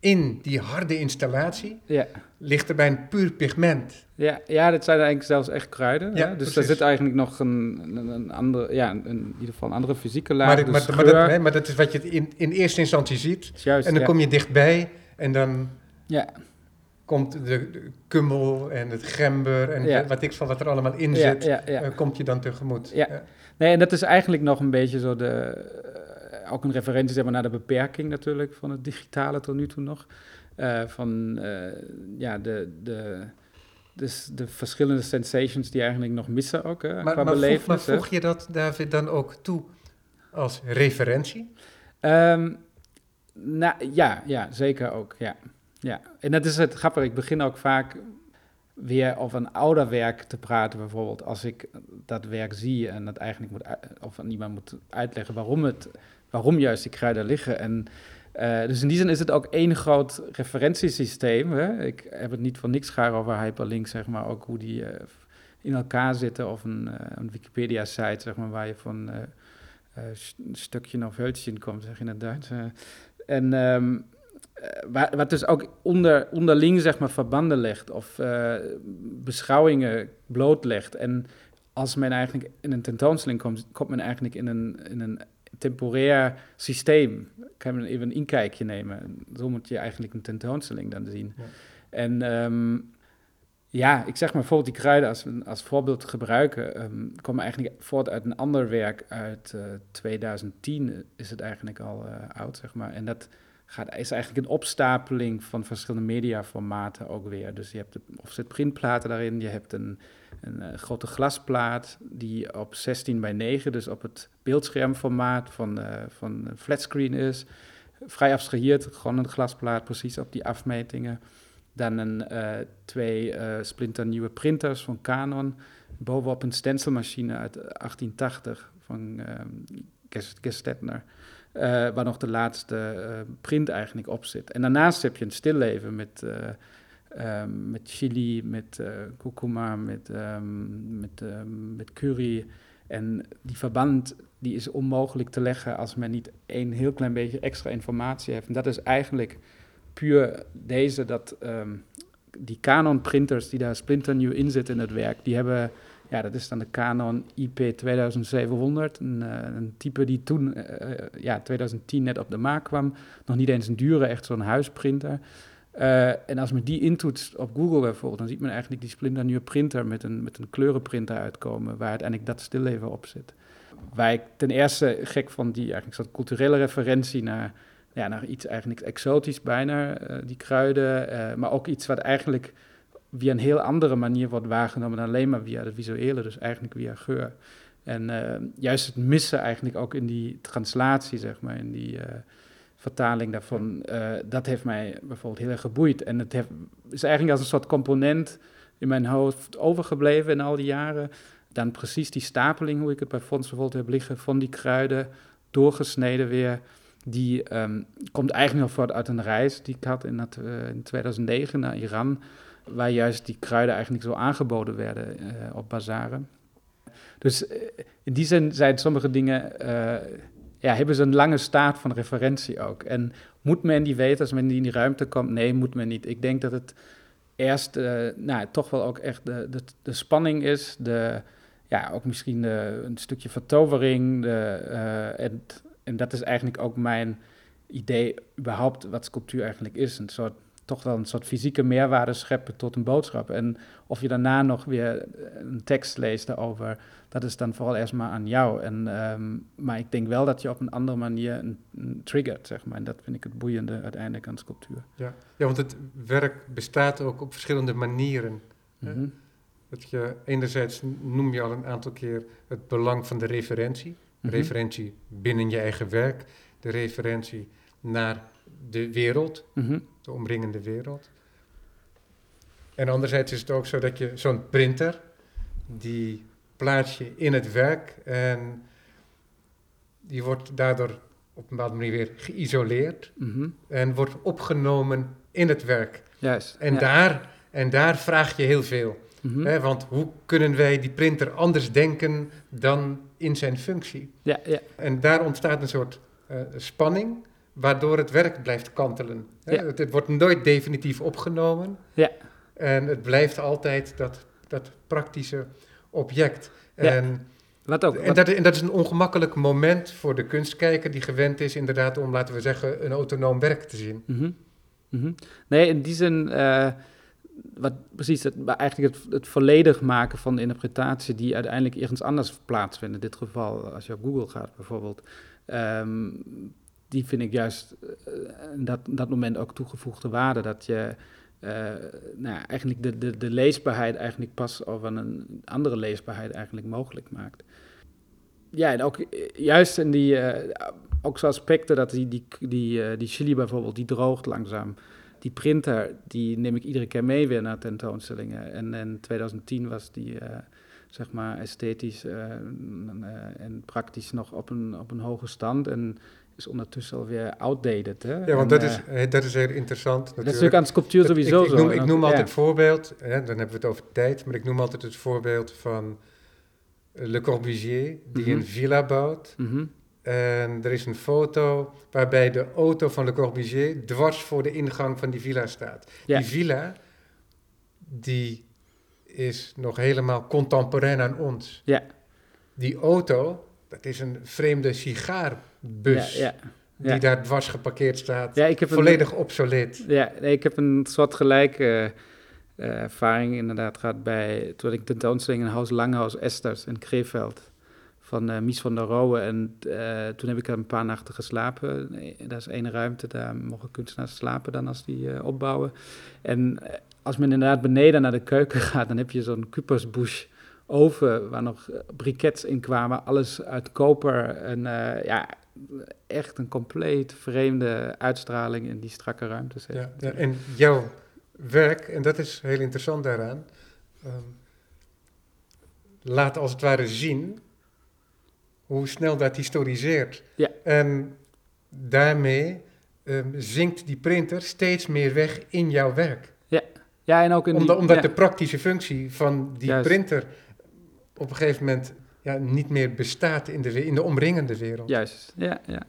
in die harde installatie ja. ligt er bij een puur pigment. Ja, ja, dit zijn eigenlijk zelfs echt kruiden. Ja, Dus er zit eigenlijk nog een, een, een andere, ja, een, in ieder geval een andere fysieke laag. Maar, dus maar, maar, dat, hè, maar, dat, is wat je in, in eerste instantie ziet. Juist, en dan kom je dichtbij en dan ja. komt de, de, kummel en het gember en wat ik van wat er allemaal in zit, uh, komt je dan tegemoet. Ja. Nee, en dat is eigenlijk nog een beetje zo de ook een referentie zeg maar, naar de beperking natuurlijk van het digitale tot nu toe nog. Uh, van uh, ja, de, de, dus de verschillende sensations die eigenlijk nog missen ook hè, maar, qua maar belevenis. Voeg, maar voeg je dat, David, dan ook toe als referentie? Um, nou, ja, ja, zeker ook, ja. ja. En dat is het grappige, ik begin ook vaak weer over een ouder werk te praten, bijvoorbeeld als ik dat werk zie en dat eigenlijk moet, of aan iemand moet uitleggen waarom het waarom juist die kruiden liggen. En, uh, dus in die zin is het ook één groot referentiesysteem. Hè? Ik heb het niet van niks gaar over hyperlinks, zeg maar, ook hoe die uh, in elkaar zitten. Of een, uh, een Wikipedia-site, zeg maar, waar je van een stukje of heutje in komt, zeg je in het Duits. en waar, wat dus ook onder, onderling, zeg maar, verbanden legt of beschouwingen blootlegt. En als men eigenlijk in een tentoonstelling komt, komt men eigenlijk in een, in een temporair systeem. Kan je even een inkijkje nemen. Zo moet je eigenlijk een tentoonstelling dan zien. En um, ja, ik zeg maar bijvoorbeeld die kruiden als, als voorbeeld gebruiken, um, komen eigenlijk voort uit een ander werk uit uh, eh, 2010 is het eigenlijk al uh, oud, zeg maar. En dat gaat, is eigenlijk een opstapeling van verschillende mediaformaten ook weer. Dus je hebt de offset printplaten daarin, je hebt een een uh, grote glasplaat die op 16 bij 9, dus op het beeldschermformaat van, uh, van flatscreen is. Vrij abstraheerd, gewoon een glasplaat, precies op die afmetingen. Dan een, uh, twee splinternieuwe printers van Canon. Bovenop een stencilmachine uit 1880 van Gestetner. waar nog de laatste print eigenlijk op zit. En daarnaast heb je een stilleven met Um, met chili, met uh, met, um, met, um, met curry. En die verband die is onmogelijk te leggen als men niet een heel klein beetje extra informatie heeft. En dat is eigenlijk puur deze, dat die Canon printers die daar splinternieuw in zitten in het werk, die hebben, ja, dat is dan de Canon IP 2700, een, uh, een type die toen, uh, ja, 2010 net op de markt kwam. Nog niet eens een dure, echt zo'n huisprinter. Uh, en als men die intoetst op Google bijvoorbeeld, dan ziet men eigenlijk die splinternieuwe printer met een, met een kleurenprinter uitkomen, waar uiteindelijk dat stilleven op zit. Waar ik ten eerste gek van die eigenlijk soort culturele referentie naar, ja, naar iets eigenlijk exotisch bijna, uh, die kruiden, uh, maar ook iets wat eigenlijk via een heel andere manier wordt waargenomen dan alleen maar via de visuele, dus eigenlijk via geur. En juist het missen eigenlijk ook in die translatie, zeg maar, in die vertaling daarvan, uh, dat heeft mij bijvoorbeeld heel erg geboeid. En het heeft, is eigenlijk als een soort component in mijn hoofd overgebleven in al die jaren. Dan precies die stapeling, hoe ik het bij Fons bijvoorbeeld heb liggen, van die kruiden, doorgesneden weer. Die ehm, komt eigenlijk nog voort uit een reis die ik had in, dat, uh, in 2009 naar Iran, waar juist die kruiden eigenlijk zo aangeboden werden uh, op bazaren. Dus in die zin zijn sommige dingen, ja, hebben ze een lange staat van referentie ook. En moet men die weten als men die in die ruimte komt? Nee, moet men niet. Ik denk dat het eerst nou, toch wel ook echt de, de, de spanning is, de, ja, ook misschien de, een stukje vertovering, de, en en dat is eigenlijk ook mijn idee, überhaupt wat sculptuur eigenlijk is. Een soort, toch wel een soort fysieke meerwaarde scheppen tot een boodschap. En of je daarna nog weer een tekst leest daarover, dat is dan vooral eerst maar aan jou. En, um, maar ik denk wel dat je op een andere manier een, een triggert, zeg maar. En dat vind ik het boeiende uiteindelijk aan sculptuur. Ja, ja want het werk bestaat ook op verschillende manieren. Mm -hmm. Dat je, enerzijds noem je al een aantal keer het belang van de referentie. Mm Referentie binnen je eigen werk, de referentie naar de wereld, mm de omringende wereld. En anderzijds is het ook zo dat je zo'n printer, die plaats je in het werk en die wordt daardoor op een bepaalde manier weer geïsoleerd mm en wordt opgenomen in het werk. Juist. En, ja. daar, en daar vraag je heel veel. Mhm. Hè, want hoe kunnen wij die printer anders denken dan in zijn functie? Ja, ja. En daar ontstaat een soort uh, spanning, waardoor het werk blijft kantelen. Hè? Ja. Het, het, wordt nooit definitief opgenomen. Ja. En het blijft altijd dat, dat praktische object. Ja. En, Wat ook, en, dat, en dat is een ongemakkelijk moment voor de kunstkijker die gewend is inderdaad om, laten we zeggen, een autonoom werk te zien. Mhm. Mhm. Nee, in die zin, eh, wat, precies, het, eigenlijk het, het volledig maken van de interpretatie die uiteindelijk ergens anders plaatsvindt. In dit geval, als je op Google gaat bijvoorbeeld, ehm, die vind ik juist eh, dat, dat moment ook toegevoegde waarde. Dat je eh, nou, eigenlijk de, de, de leesbaarheid eigenlijk pas of een andere leesbaarheid eigenlijk mogelijk maakt. Ja, en ook eh, juist in die, ook zo aspecten dat die, die, die, die chili bijvoorbeeld, die droogt langzaam. Die printer, die neem ik iedere keer mee weer naar tentoonstellingen. En in 2010 was die, zeg maar, esthetisch en praktisch nog op een, op een hoge stand. En is ondertussen alweer outdated. Hè? Ja, want En, dat, is, eh, dat is heel interessant. dat is natuurlijk. natuurlijk aan sculptuur sowieso ik, ik zo. noem, En ik noem altijd ja. het voorbeeld, hè, dan hebben we het over tijd, maar ik noem altijd het voorbeeld van eh, Le Corbusier, die Mhm. een villa bouwt. Mhm. En er is een foto waarbij de auto van Le Corbusier dwars voor de ingang van die villa staat. Ja. Die villa, die is nog helemaal contemporain aan ons. Ja. Die auto, dat is een vreemde sigaarbus Ja, ja. die daar dwars geparkeerd staat. Ja, ik heb een- volledig obsoleet. Ja, nee, ik heb een soort gelijke eh, ervaring inderdaad gehad bij toen ik tentoonstelling in Huis Langhaus Esters in Krefeld van eh, Mies van der Rohe. En eh, toen heb ik er een paar nachten geslapen. Dat is één ruimte, daar mogen kunstenaars slapen dan als die opbouwen. En als men inderdaad beneden naar de keuken gaat, dan heb je zo'n Kupersbusch oven waar nog brikets in kwamen, alles uit koper. En ja, echt een compleet vreemde uitstraling in die strakke ruimtes. heeft. Ja, ja, en jouw werk, en dat is heel interessant daaraan, ehm, laat als het ware zien hoe snel dat historiseert. Ja. En daarmee ehm, zinkt die printer steeds meer weg in jouw werk. Ja, en ook in die... Omdat, omdat ja, de praktische functie van die Juist. printer op een gegeven moment ja, niet meer bestaat in de, in de omringende wereld. Juist, ja, ja.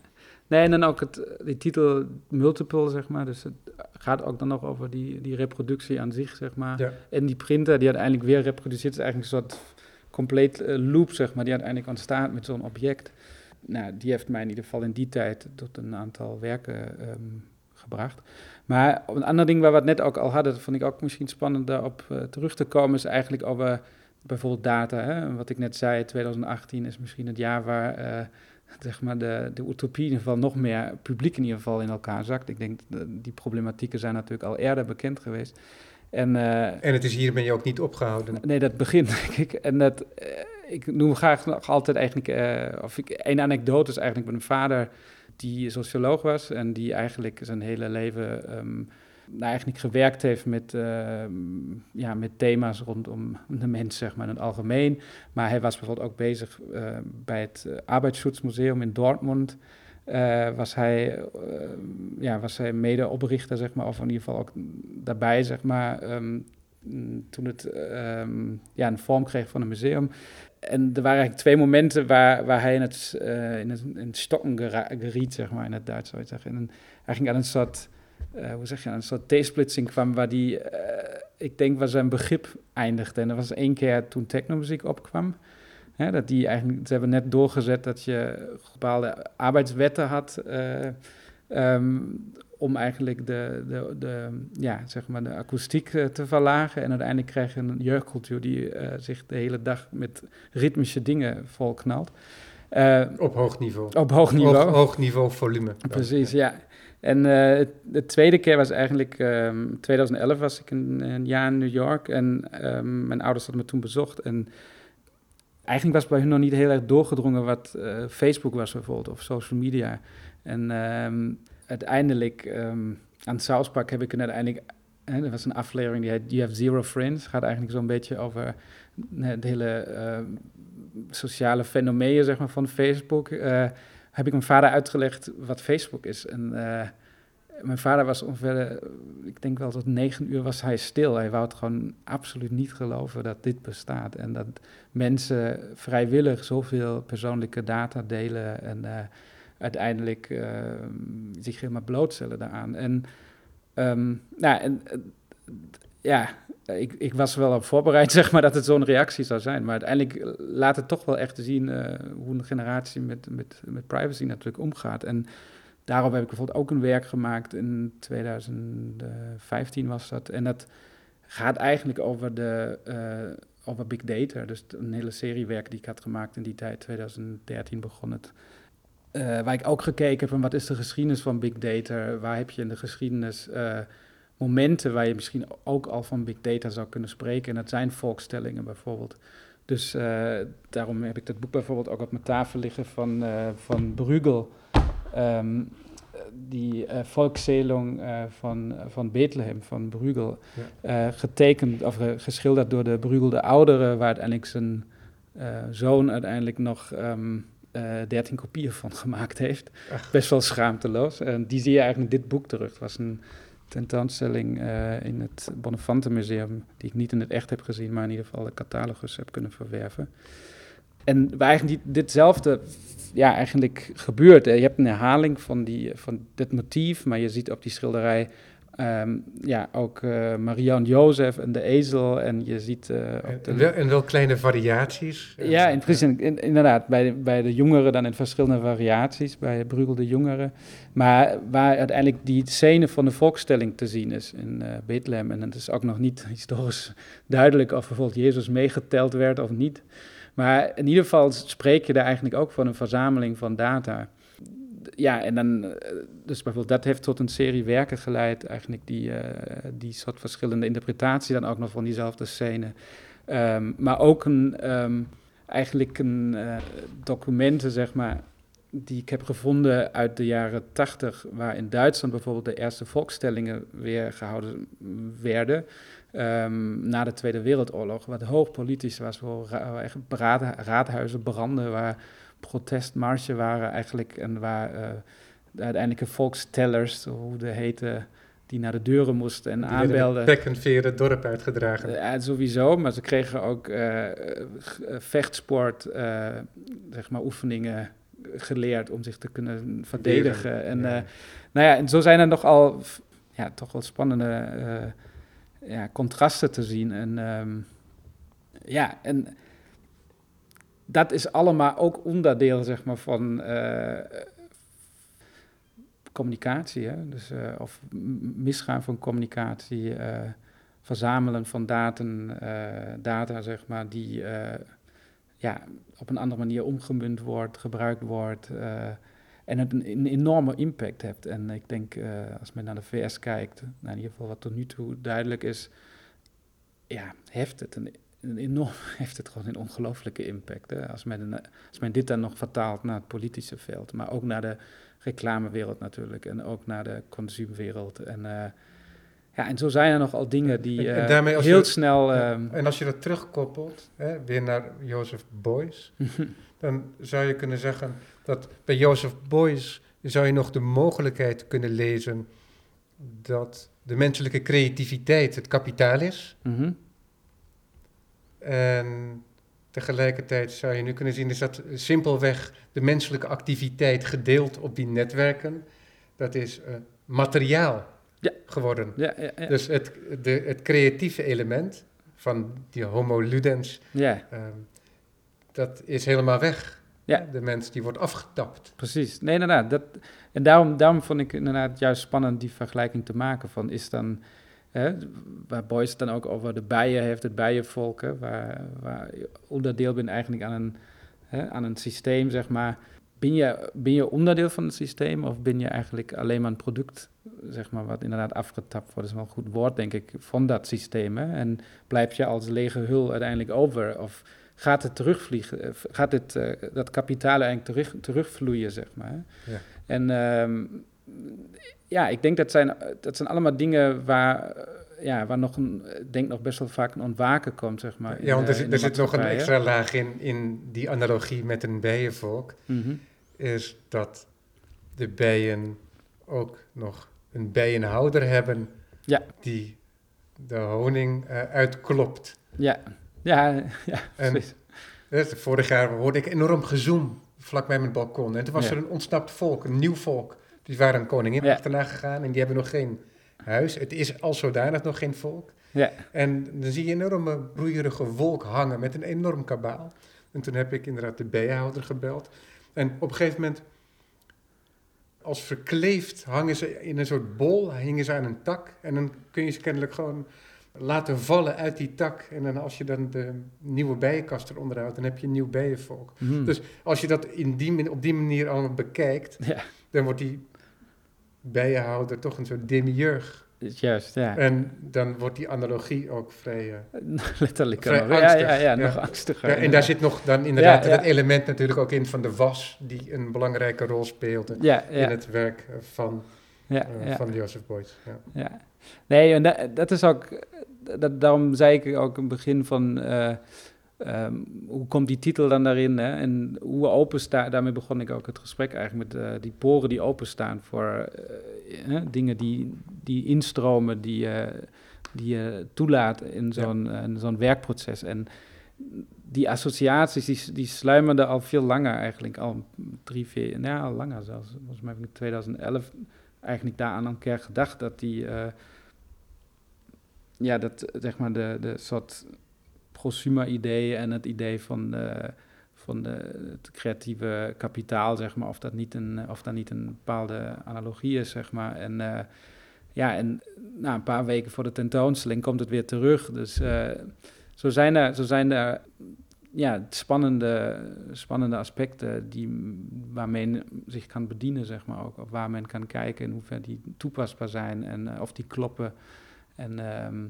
Nee, en dan ook het, die titel multiple, zeg maar. Dus het gaat ook dan nog over die, die reproductie aan zich, zeg maar. Ja. En die printer die uiteindelijk weer reproduceert, is eigenlijk een soort compleet eh, loop, zeg maar, die uiteindelijk ontstaat met zo'n object. Nou, die heeft mij in ieder geval in die tijd tot een aantal werken ehm, gebracht. Maar een ander ding waar we het net ook al hadden, dat vond ik ook misschien spannend daarop eh, terug te komen, is eigenlijk over bijvoorbeeld data. Hè? Wat ik net zei, 2018 is misschien het jaar waar eh, zeg maar de, de utopie in ieder geval nog meer publiek in ieder geval in elkaar zakt. Ik denk, dat die problematieken zijn natuurlijk al eerder bekend geweest. En eh, En het is hiermee ook niet opgehouden. Nee, dat begint, denk ik. En dat, eh, ik noem graag nog altijd eigenlijk, of ik, een anekdote is eigenlijk mijn vader, die socioloog was en die eigenlijk zijn hele leven ehm, nou, eigenlijk gewerkt heeft met, ja, met thema's rondom de mens, zeg maar, in het algemeen. Maar hij was bijvoorbeeld ook bezig bij het Arbeitsschutzmuseum in Dortmund. was, hij, ja, was hij medeoprichter, zeg maar, of in ieder geval ook daarbij, zeg maar, ehm, toen het ehm, ja, een vorm kreeg van een museum en er waren eigenlijk twee momenten waar, waar hij in het, uh, in het, in stokken geriet, zeg maar, in het Duits zou je zeggen. En hij ging aan een soort, uh, hoe zeg je, aan een soort T-splitsing kwam, waar die, uh, ik denk, waar zijn begrip eindigde. En er was één keer toen technomuziek opkwam, hè, dat die eigenlijk, ze hebben net doorgezet dat je bepaalde arbeidswetten had, um, om eigenlijk de, de, de, ja, zeg maar de akoestiek te verlagen. En uiteindelijk krijg je een jeugdcultuur die zich de hele dag met ritmische dingen volknalt. Op hoog niveau. Op hoog niveau. Hoog, hoog niveau volume. Precies, ja. En de tweede keer was eigenlijk, um, 2011 was ik een, jaar in New York en um, mijn ouders hadden me toen bezocht. En eigenlijk was bij hun nog niet heel erg doorgedrongen wat Facebook was bijvoorbeeld, of social media. En um, uiteindelijk aan South Park heb ik een uiteindelijk... Hè, was een aflevering die heet You Have Zero Friends. gaat eigenlijk zo'n beetje over de hele sociale fenomenen zeg maar, van Facebook. Heb ik mijn vader uitgelegd wat Facebook is. En uh, mijn vader was ongeveer, ik denk wel tot negen uur was hij stil. Hij wou het gewoon absoluut niet geloven dat dit bestaat. En dat mensen vrijwillig zoveel persoonlijke data delen en uiteindelijk uh, zich helemaal blootstellen daaraan. En, um, nou, en ja, ik, ik, was wel op voorbereid, zeg maar, dat het zo'n reactie zou zijn. Maar uiteindelijk laat het toch wel echt zien uh, hoe een generatie met, met, met privacy natuurlijk omgaat. En daarom heb ik bijvoorbeeld ook een werk gemaakt in 2015 was dat. En dat gaat eigenlijk over de over big data. Dus een hele serie werk die ik had gemaakt in die tijd, 2013 begon het. Uh, waar ik ook gekeken heb van wat is de geschiedenis van big data? Waar heb je in de geschiedenis momenten waar je misschien ook al van big data zou kunnen spreken? En dat zijn volkstellingen bijvoorbeeld. Dus uh, daarom heb ik dat boek bijvoorbeeld ook op mijn tafel liggen van, van Bruegel. Um, die volkszählung van, van Bethlehem, van Bruegel. Ja. getekend, of geschilderd door de Bruegel de Oudere, waar uiteindelijk zijn zoon uiteindelijk nog... Um, uh, eh, 13 kopieën van gemaakt heeft. Best wel schaamteloos. En die zie je eigenlijk in dit boek terug. Het was een tentoonstelling uh, in het Bonnefante Museum, die ik niet in het echt heb gezien, maar in ieder geval de catalogus heb kunnen verwerven. En waar eigenlijk ditzelfde ja, eigenlijk gebeurt. Je hebt een herhaling van, die, van dit motief, maar je ziet op die schilderij Um, ja, ook uh, Marianne Jozef en de ezel. En je ziet... Uh, en, wel, en wel kleine variaties? Ja, in, in, inderdaad. Bij de, bij de jongeren dan in verschillende variaties. Bij Bruegel de jongeren. Maar waar uiteindelijk die scène van de volkstelling te zien is in uh, Bethlehem. En het is ook nog niet historisch duidelijk of bijvoorbeeld Jezus meegeteld werd of niet. Maar in ieder geval spreek je daar eigenlijk ook van een verzameling van data ja, en dan, eh, dus bijvoorbeeld dat heeft tot een serie werken geleid, eigenlijk die, uh, die soort verschillende interpretatie dan ook nog van diezelfde scène. Um, maar ook een, um, eigenlijk een uh, documenten, zeg maar, die ik heb gevonden uit de jaren tachtig, waar in Duitsland bijvoorbeeld de eerste volkstellingen weer gehouden werden. Um, na de Tweede Wereldoorlog, wat hoog politisch was, waar raadhuizen branden, waar protestmarsen waren eigenlijk. En waar uh, de uiteindelijke volkstellers, hoe de heten, die naar de deuren moesten en die aanbelden. Pek en veer het dorp uitgedragen. Ja, sowieso, maar ze kregen ook uh, vechtsport, zeg maar, oefeningen geleerd om zich te kunnen verdedigen. En, ja. nou ja, en zo zijn er nogal, ja, toch wel spannende ja, contrasten te zien. En um, ja, en dat is allemaal ook onderdeel zeg maar, van uh, communicatie. Hè? Dus, uh, of misgaan van communicatie, uh, verzamelen van daten, data, zeg maar, die ja, op een andere manier omgemunt wordt, gebruikt wordt. en het een, enorme impact heeft. En ik denk, als men naar de VS kijkt, nou, in ieder geval wat tot nu toe duidelijk is, ja, heeft het een enorm, heeft het gewoon een ongelooflijke impact. Hè? Als, men, als men dit dan nog vertaalt naar het politische veld, maar ook naar de reclamewereld natuurlijk en ook naar de consumerwereld. En uh, Ja, en zo zijn er nogal dingen die En- en eh, daarmee heel je- snel... Ehm, En als je dat terugkoppelt, hè, weer naar Joseph Beuys, dan zou je kunnen zeggen dat bij Joseph Beuys zou je nog de mogelijkheid kunnen lezen dat de menselijke creativiteit het kapitaal is. mhm. En tegelijkertijd zou je nu kunnen zien, is dat simpelweg de menselijke activiteit gedeeld op die netwerken. Dat is eh, materiaal Ja. geworden. Ja, ja, ja. Dus het, de, het creatieve element van die homo ludens, ja, ehm, dat is helemaal weg. Ja. De mens die wordt afgetapt. precies. Nee, inderdaad. Dat, en daarom, daarom vond ik inderdaad juist spannend die vergelijking te maken van is dan... Hè, waar Boyce het dan ook over de bijen heeft, het bijenvolk, hè, waar, waar je onderdeel bent eigenlijk aan een, hè, aan een systeem, zeg maar. Ben je, ben je onderdeel van het systeem of ben je eigenlijk alleen maar een product, zeg maar, wat inderdaad afgetapt wordt, dat is wel een goed woord, denk ik, van dat systeem. Hè? En blijf je als lege hul uiteindelijk over of gaat het terugvliegen, eh, gaat het, eh, dat kapitaal eigenlijk terug, terugvloeien, zeg maar. Ja. En ehm, ja, ik denk dat zijn, dat zijn allemaal dingen waar, eh, ja, waar nog een, denk nog best wel vaak een ontwaken komt, zeg maar. ja, want er, zit- er nog een extra laag in, in die analogie met een bijenvolk. Mhm. Is dat de bijen ook nog een bijenhouder hebben Ja. die de honing eh, uitklopt. Ja, ja, ja, En. Dus vorig jaar hoorde ik enorm gezoem vlak bij mijn balkon. En toen was Ja. er een ontsnapt volk, een nieuw volk. Die waren een koningin Ja. achterna gegaan en die hebben nog geen huis. Het is al zodanig nog geen volk. Ja. En dan zie je een enorme broeierige wolk hangen met een enorm kabaal. En toen heb ik inderdaad de bijenhouder gebeld. En op een gegeven moment, als verkleefd, hangen ze in een soort bol, hingen ze aan een tak. En dan kun je ze kennelijk gewoon laten vallen uit die tak. En dan als je dan de nieuwe bijenkast eronder houdt, dan heb je een nieuw bijenvolk. Mhm. Dus als je dat in die, man- op die manier allemaal bekijkt, Ja, dan wordt die bijenhouder toch een soort demiurg. is juist, ja. En dan wordt die analogie ook vrij... eh, Letterlijk. vrij ook. Ja, angstig, ja, ja, ja. nog angstiger. Ja, en daar zit nog dan inderdaad het element natuurlijk ook in van de was, die een belangrijke rol speelde in het werk eh, van, ja, ja. van Joseph Beuys. Ja. Nee, en dat, dat is ook, dat, daarom zei ik ook in het begin van, ehm, hoe komt die titel dan daarin? Hè? En hoe open staat, daarmee begon ik ook het gesprek eigenlijk met eh, die poren die openstaan voor eh, eh, dingen die, die instromen, die, eh, die je toelaat in zo'n zo'n werkproces. En die associaties, die, die sluimerden al veel langer eigenlijk, al drie, vier, nou ja, al langer zelfs. Volgens mij heb ik in 2011 eigenlijk daaraan een keer gedacht dat die, ja, dat zeg maar de, de soort prosumer-idee en het idee van, van de, het creatieve kapitaal, zeg maar, of dat niet een, of dat niet een bepaalde analogie is, zeg maar. En eh, ja, en na een paar weken voor de tentoonstelling komt het weer terug. Dus eh, zo zijn er, zo zijn er ja, spannende, spannende aspecten die, waar men zich kan bedienen, zeg maar ook. Of waar men kan kijken in hoeverre die toepasbaar zijn en eh, of die kloppen. En ehm,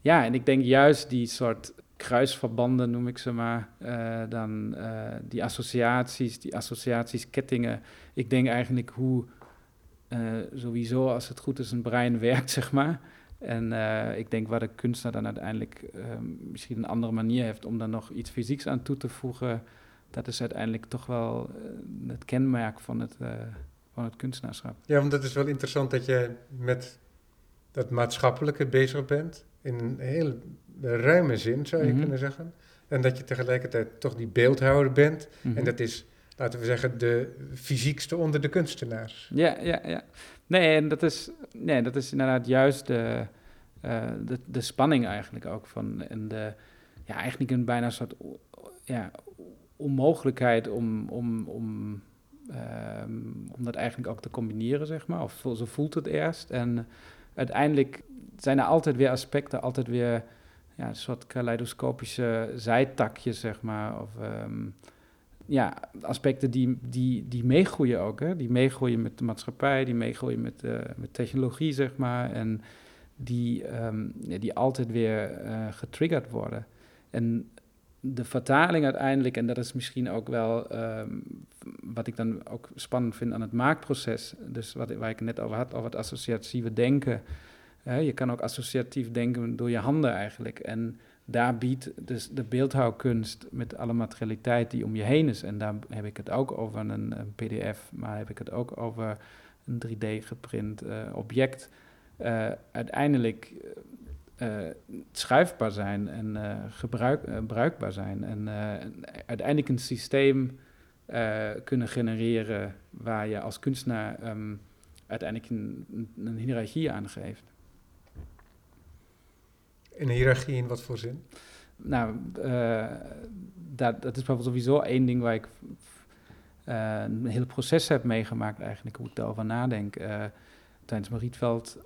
ja, en ik denk juist die soort kruisverbanden, noem ik ze maar, eh, dan eh, die associaties, die associatieskettingen. Ik denk eigenlijk hoe eh, sowieso, als het goed is, een brein werkt, zeg maar. En ik denk waar de kunstenaar dan uiteindelijk ehm, misschien een andere manier heeft om dan nog iets fysieks aan toe te voegen, dat is uiteindelijk toch wel het kenmerk van het, van het kunstenaarschap. ja, want het is wel interessant dat je met dat maatschappelijke bezig bent, in een heel ruime zin zou je Mhm. kunnen zeggen. En dat je tegelijkertijd toch die beeldhouder bent. Mhm. En dat is, laten we zeggen, de fysiekste onder de kunstenaars. Ja, ja, ja. Nee, en dat is, nee, dat is inderdaad juist de, eh, de, de spanning eigenlijk ook van. En de, ja, eigenlijk een bijna soort ja, onmogelijkheid om, om, om, ehm, om dat eigenlijk ook te combineren, zeg maar. Of zo voelt het eerst. En uiteindelijk zijn er altijd weer aspecten, altijd weer ja, een soort kaleidoscopische zijtakjes, zeg maar. Of, ehm, ja, aspecten die, die, die meegroeien ook. Hè? Die meegroeien met de maatschappij, die meegroeien met, eh, met technologie, zeg maar. En die, ehm, die altijd weer eh, getriggerd worden. En de vertaling uiteindelijk, en dat is misschien ook wel ehm, wat ik dan ook spannend vind aan het maakproces. Dus wat, waar ik net over had, over het associatieve denken. Je kan ook associatief denken door je handen eigenlijk. En daar biedt dus de beeldhouwkunst met alle materialiteit die om je heen is. En daar heb ik het ook over een, een pdf, maar heb ik het ook over een 3D geprint uh, object. Uh, uiteindelijk uh, schuifbaar zijn en gebruik, bruikbaar zijn. En uiteindelijk een systeem kunnen genereren waar je als kunstenaar um, uiteindelijk een, een hiërarchie aan geeft. Een hiërarchie in wat voor zin? Nou, uh, dat, dat is bijvoorbeeld sowieso één ding waar ik uh, een hele proces heb meegemaakt eigenlijk, hoe ik daarover nadenk. Uh, tijdens mijn Rietveld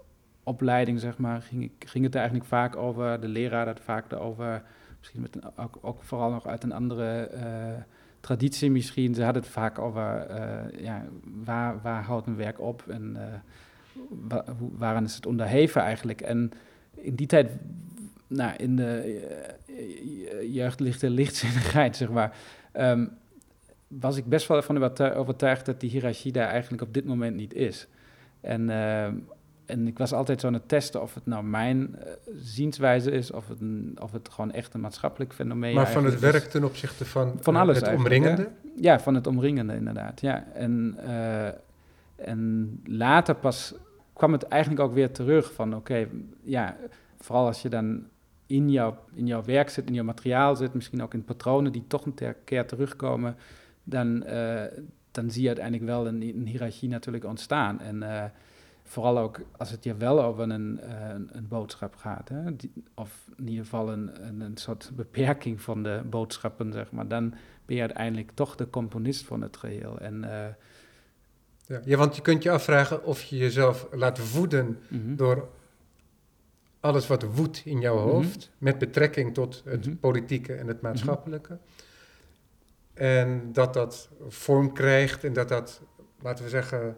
opleiding, zeg maar, ging, ik, ging het eigenlijk vaak over, de leraar had vaak over, misschien met ook, ook, vooral nog uit een andere traditie misschien, ze hadden het vaak over, ja, waar, waar houdt een werk op en wa, waaraan is het onderheven eigenlijk. En in die tijd nou, in de uh, jeugdlichte lichtzinnigheid, zeg maar, um, was ik best wel van overtuigd dat die hiërarchie daar eigenlijk op dit moment niet is. En, uh, en ik was altijd zo aan het testen of het nou mijn uh, zienswijze is, of het, een, of het gewoon echt een maatschappelijk fenomeen Maar van het werk ten opzichte van, van alles het omringende? Ja? ja? van het omringende inderdaad. Ja. En, en later pas kwam het eigenlijk ook weer terug van oké, ja, vooral als je dan in jouw, in jouw werk zit, in jouw materiaal zit, misschien ook in patronen die toch een keer terugkomen, dan, uh, dan zie je uiteindelijk wel een, een hiërarchie natuurlijk ontstaan. En uh, vooral ook als het je wel over een, uh, een boodschap gaat, hè, die, of in ieder geval een, een, een, soort beperking van de boodschappen, zeg maar, dan ben je uiteindelijk toch de componist van het geheel. En, ja, ja, want je kunt je afvragen of je jezelf laat voeden mm -hmm. door alles wat woedt in jouw mhm. hoofd, met betrekking tot het mhm. politieke en het mhm. maatschappelijke. En dat dat vorm krijgt en dat dat, laten we zeggen,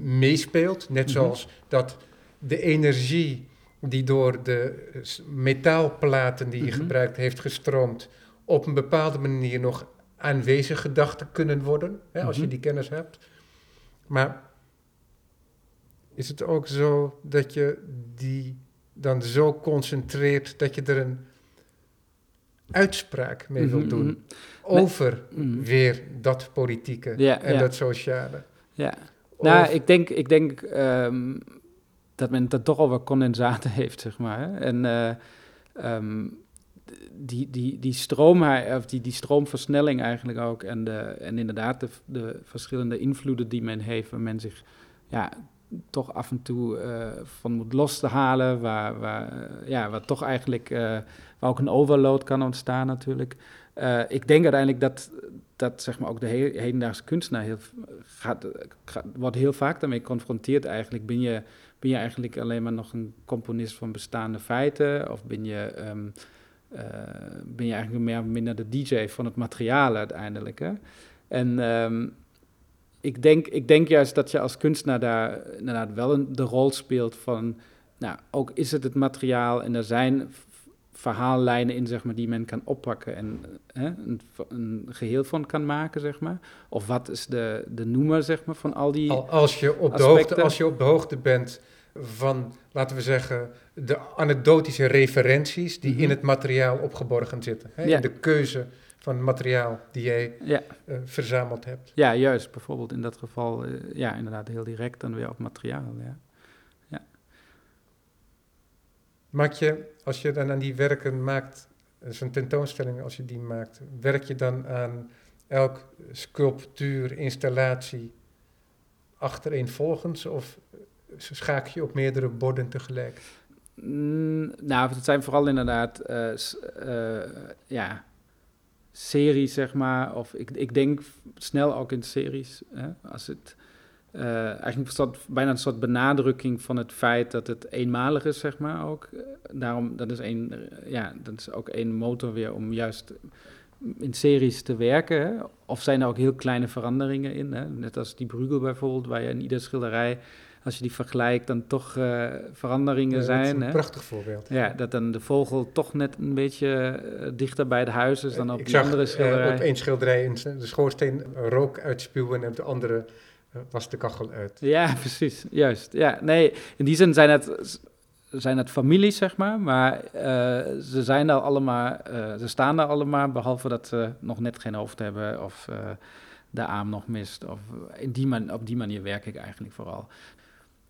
meespeelt. Net zoals dat de energie die door de metaalplaten die je gebruikt heeft gestroomd, op een bepaalde manier nog aanwezig gedachten kunnen worden, hè, als je die kennis hebt. Maar is het ook zo dat je die dan zo concentreert dat je er een uitspraak mee wilt mhm, doen mhm. over mhm. weer dat politieke en dat sociale. Ja, nou, ik denk, ik denk um, dat men het toch over condensaten heeft, zeg maar. En uh, um, die, die, die, stroom, of die, die stroomversnelling eigenlijk ook, en, de, en inderdaad de, de verschillende invloeden die men heeft, waar men zich ja, toch af en toe uh, van moet los te halen, waar, waar, uh, ja, waar toch eigenlijk uh, waar ook een overload kan ontstaan natuurlijk. ik denk uiteindelijk dat, dat zeg maar ook de he hedendaagse kunstenaar heel, gaat, wordt heel vaak daarmee geconfronteerd eigenlijk. Ben je, ben je eigenlijk alleen maar nog een componist van bestaande feiten of ben je, um, ben je eigenlijk meer of minder de DJ van het materiaal uiteindelijk? Hè? En um, ik, denk, ik denk juist dat je als kunstenaar daar inderdaad wel een, de rol speelt van, nou, ook is het het materiaal en er zijn verhaallijnen in, zeg maar, die men kan oppakken en hè, een, een, geheel van kan maken, zeg maar. Of wat is de, de noemer, zeg maar, van al die als je op de hoogte Als je op de hoogte bent van, laten we zeggen, de anekdotische referenties die in mhm. het materiaal opgeborgen zitten. Hè, ja. in de keuze van materiaal die jij ja. uh, verzameld hebt. Ja, juist. Bijvoorbeeld in dat geval, uh, ja, inderdaad heel direct dan weer op materiaal. Ja. ja. Maak je, als je dan aan die werken maakt, zo'n tentoonstelling als je die maakt, werk je dan aan elk sculptuur, installatie achtereenvolgens of schaak je op meerdere borden tegelijk? Mm, nou, het zijn vooral inderdaad, uh, ja, series, zeg maar. Of ik, ik denk snel ook in series. Hè, als het, uh, eigenlijk bijna een soort benadrukking van het feit dat het eenmalig is, zeg maar ook. Eh, daarom, dat is, een, eh, ja, dat is ook één motor weer om juist in series te werken. Of zijn er ook heel kleine veranderingen in? Hè? Net als die Brugel bijvoorbeeld, waar je in ieder schilderij als je die vergelijkt, dan toch uh, veranderingen zijn. Dat is een hè? prachtig voorbeeld. Ja, dat dan de vogel toch net een beetje uh, dichter bij het huis is dan op Ik andere eh, schilderij. Op één schilderij in de schoorsteen rook uitspuwen en op de andere was de kachel uit. Ja, precies, juist. Ja, nee, in die zin zijn het zijn het families, zeg maar. Maar ze zijn daar allemaal, ze staan daar allemaal, behalve dat ze nog net geen hoofd hebben of de arm nog mist. Of in die man, op die manier werk ik eigenlijk vooral.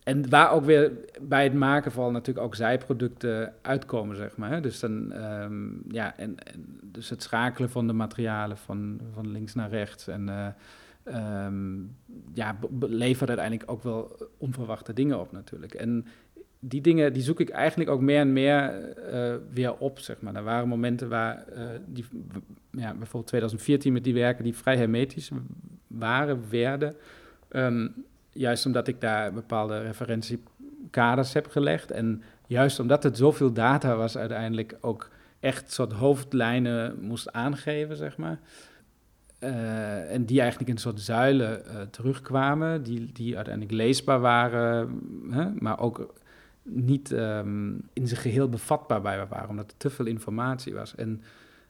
En waar ook weer bij het maken vooral natuurlijk ook zijproducten uitkomen, zeg maar. Dus, dan, ehm, ja, en, dus het schakelen van de materialen van, van links naar rechts. En uh, um, ja, levert uiteindelijk ook wel onverwachte dingen op natuurlijk. En die dingen die zoek ik eigenlijk ook meer en meer uh, weer op, zeg maar. Er waren momenten waar, uh, die, ja, bijvoorbeeld 2014 met die werken die vrij hermetisch waren, werden... Um, juist omdat ik daar bepaalde referentiekaders heb gelegd. En juist omdat het zoveel data was, uiteindelijk ook echt soort hoofdlijnen moest aangeven, zeg maar. Uh, en die eigenlijk in soort zuilen uh, terugkwamen, die, die uiteindelijk leesbaar waren, hè, maar ook niet um, in zijn geheel bevatbaar bij waren, omdat er te veel informatie was. En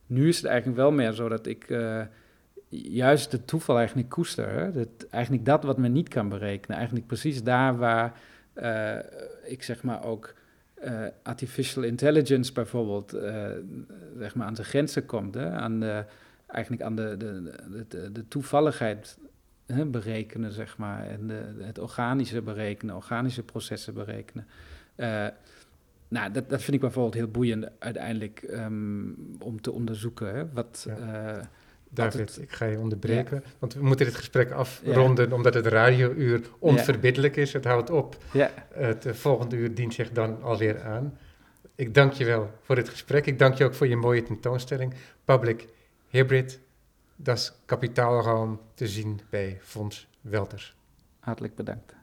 nu is het eigenlijk wel meer zo dat ik uh, juist het toeval eigenlijk koester. Hè? Dat, eigenlijk dat wat men niet kan berekenen. Eigenlijk precies daar waar uh, ik zeg maar ook uh, artificial intelligence bijvoorbeeld uh, zeg maar aan zijn grenzen komt. Hè? Aan de, eigenlijk aan de, de, de, de toevalligheid hè, berekenen, zeg maar. En de, het organische berekenen, organische processen berekenen. nou, dat, dat vind ik bijvoorbeeld heel boeiend uiteindelijk um, om te onderzoeken. Hè? Wat... Ja David, ik ga je onderbreken, want we moeten dit gesprek afronden omdat het radiouur onverbiddelijk is. Het houdt op. Het volgende uur dient zich dan alweer aan. Ik dank je wel voor dit gesprek. Ik dank je ook voor je mooie tentoonstelling. Public Hybrid, dat is kapitaalruim te zien bij Fonds Welters. Hartelijk bedankt.